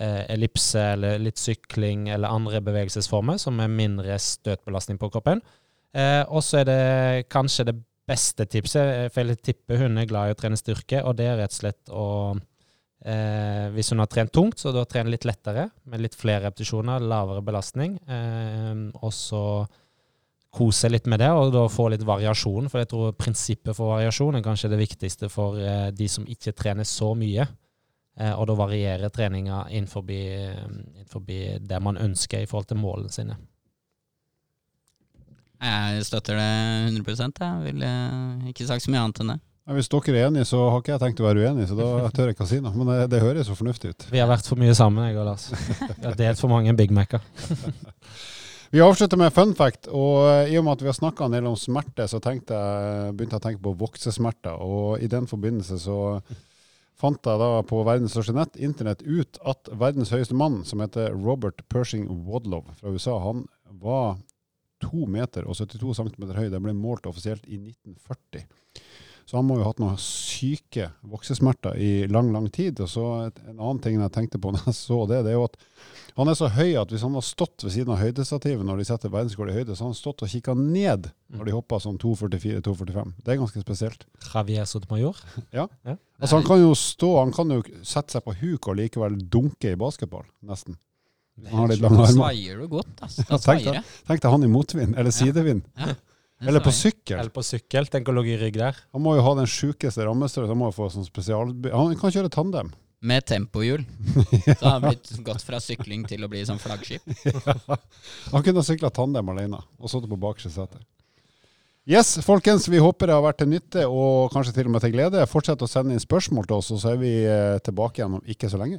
eh, ellipse eller litt sykling eller andre bevegelsesformer som er mindre støtbelastning på kroppen. Eh, og så er det kanskje det beste tipset, for jeg tipper hun er glad i å trene styrke, og det er rett og slett å Eh, hvis hun har trent tungt, så da trene litt lettere, med litt flere repetisjoner, lavere belastning. Eh, og så kose litt med det, og da få litt variasjon. For jeg tror prinsippet for variasjon er kanskje det viktigste for eh, de som ikke trener så mye. Eh, og da varierer treninga innenfor, innenfor det man ønsker i forhold til målene sine. Jeg støtter det 100% Jeg ville ikke sagt så mye annet enn det. Hvis dere er enige, så har ikke jeg tenkt å være uenig, så da tør jeg ikke å si noe. Men det, det høres så fornuftig ut. Vi har vært for mye sammen, jeg og Lars. Vi har delt for mange Big Mac-er. Vi avslutter med fun fact. og eh, I og med at vi har snakka en del om smerte, så jeg, begynte jeg å tenke på voksesmerter. Og i den forbindelse så fant jeg da på verdens største nett, internett, ut at verdens høyeste mann, som heter Robert Pershing Wadlow fra USA, han var 2 meter og 72 cm høy. Det ble målt offisielt i 1940. Så han må jo ha hatt noen syke voksesmerter i lang, lang tid. Og så En annen ting jeg tenkte på når jeg så det, det er jo at han er så høy at hvis han har stått ved siden av høydestativet når de setter verdensrekord i høyde, så har han stått og kikka ned når de hoppa sånn 2,44-2,45. Det er ganske spesielt. Javier Sotomayor? Ja. ja. Altså Han kan jo stå, han kan jo sette seg på huk og likevel dunke i basketball, nesten. Han har litt lange armer. Svaier du godt, altså. Tenk deg, tenk deg han i motvind, eller sidevind. Ja. Eller på sykkel. Eller på sykkel, Tenk å ligge i rygg der. Han må jo ha den sjukeste rammestørrelsen. Han må jo få sånn spesial... Han kan kjøre tandem. Med tempohjul. ja. Så har han blitt gått fra sykling til å bli sånn flaggskip. ja. Han kunne ha sykla tandem alene og sittet på bakerste sete. Yes, folkens, vi håper det har vært til nytte og kanskje til og med til glede. Fortsett å sende inn spørsmål til oss, og så er vi eh, tilbake igjen om ikke så lenge.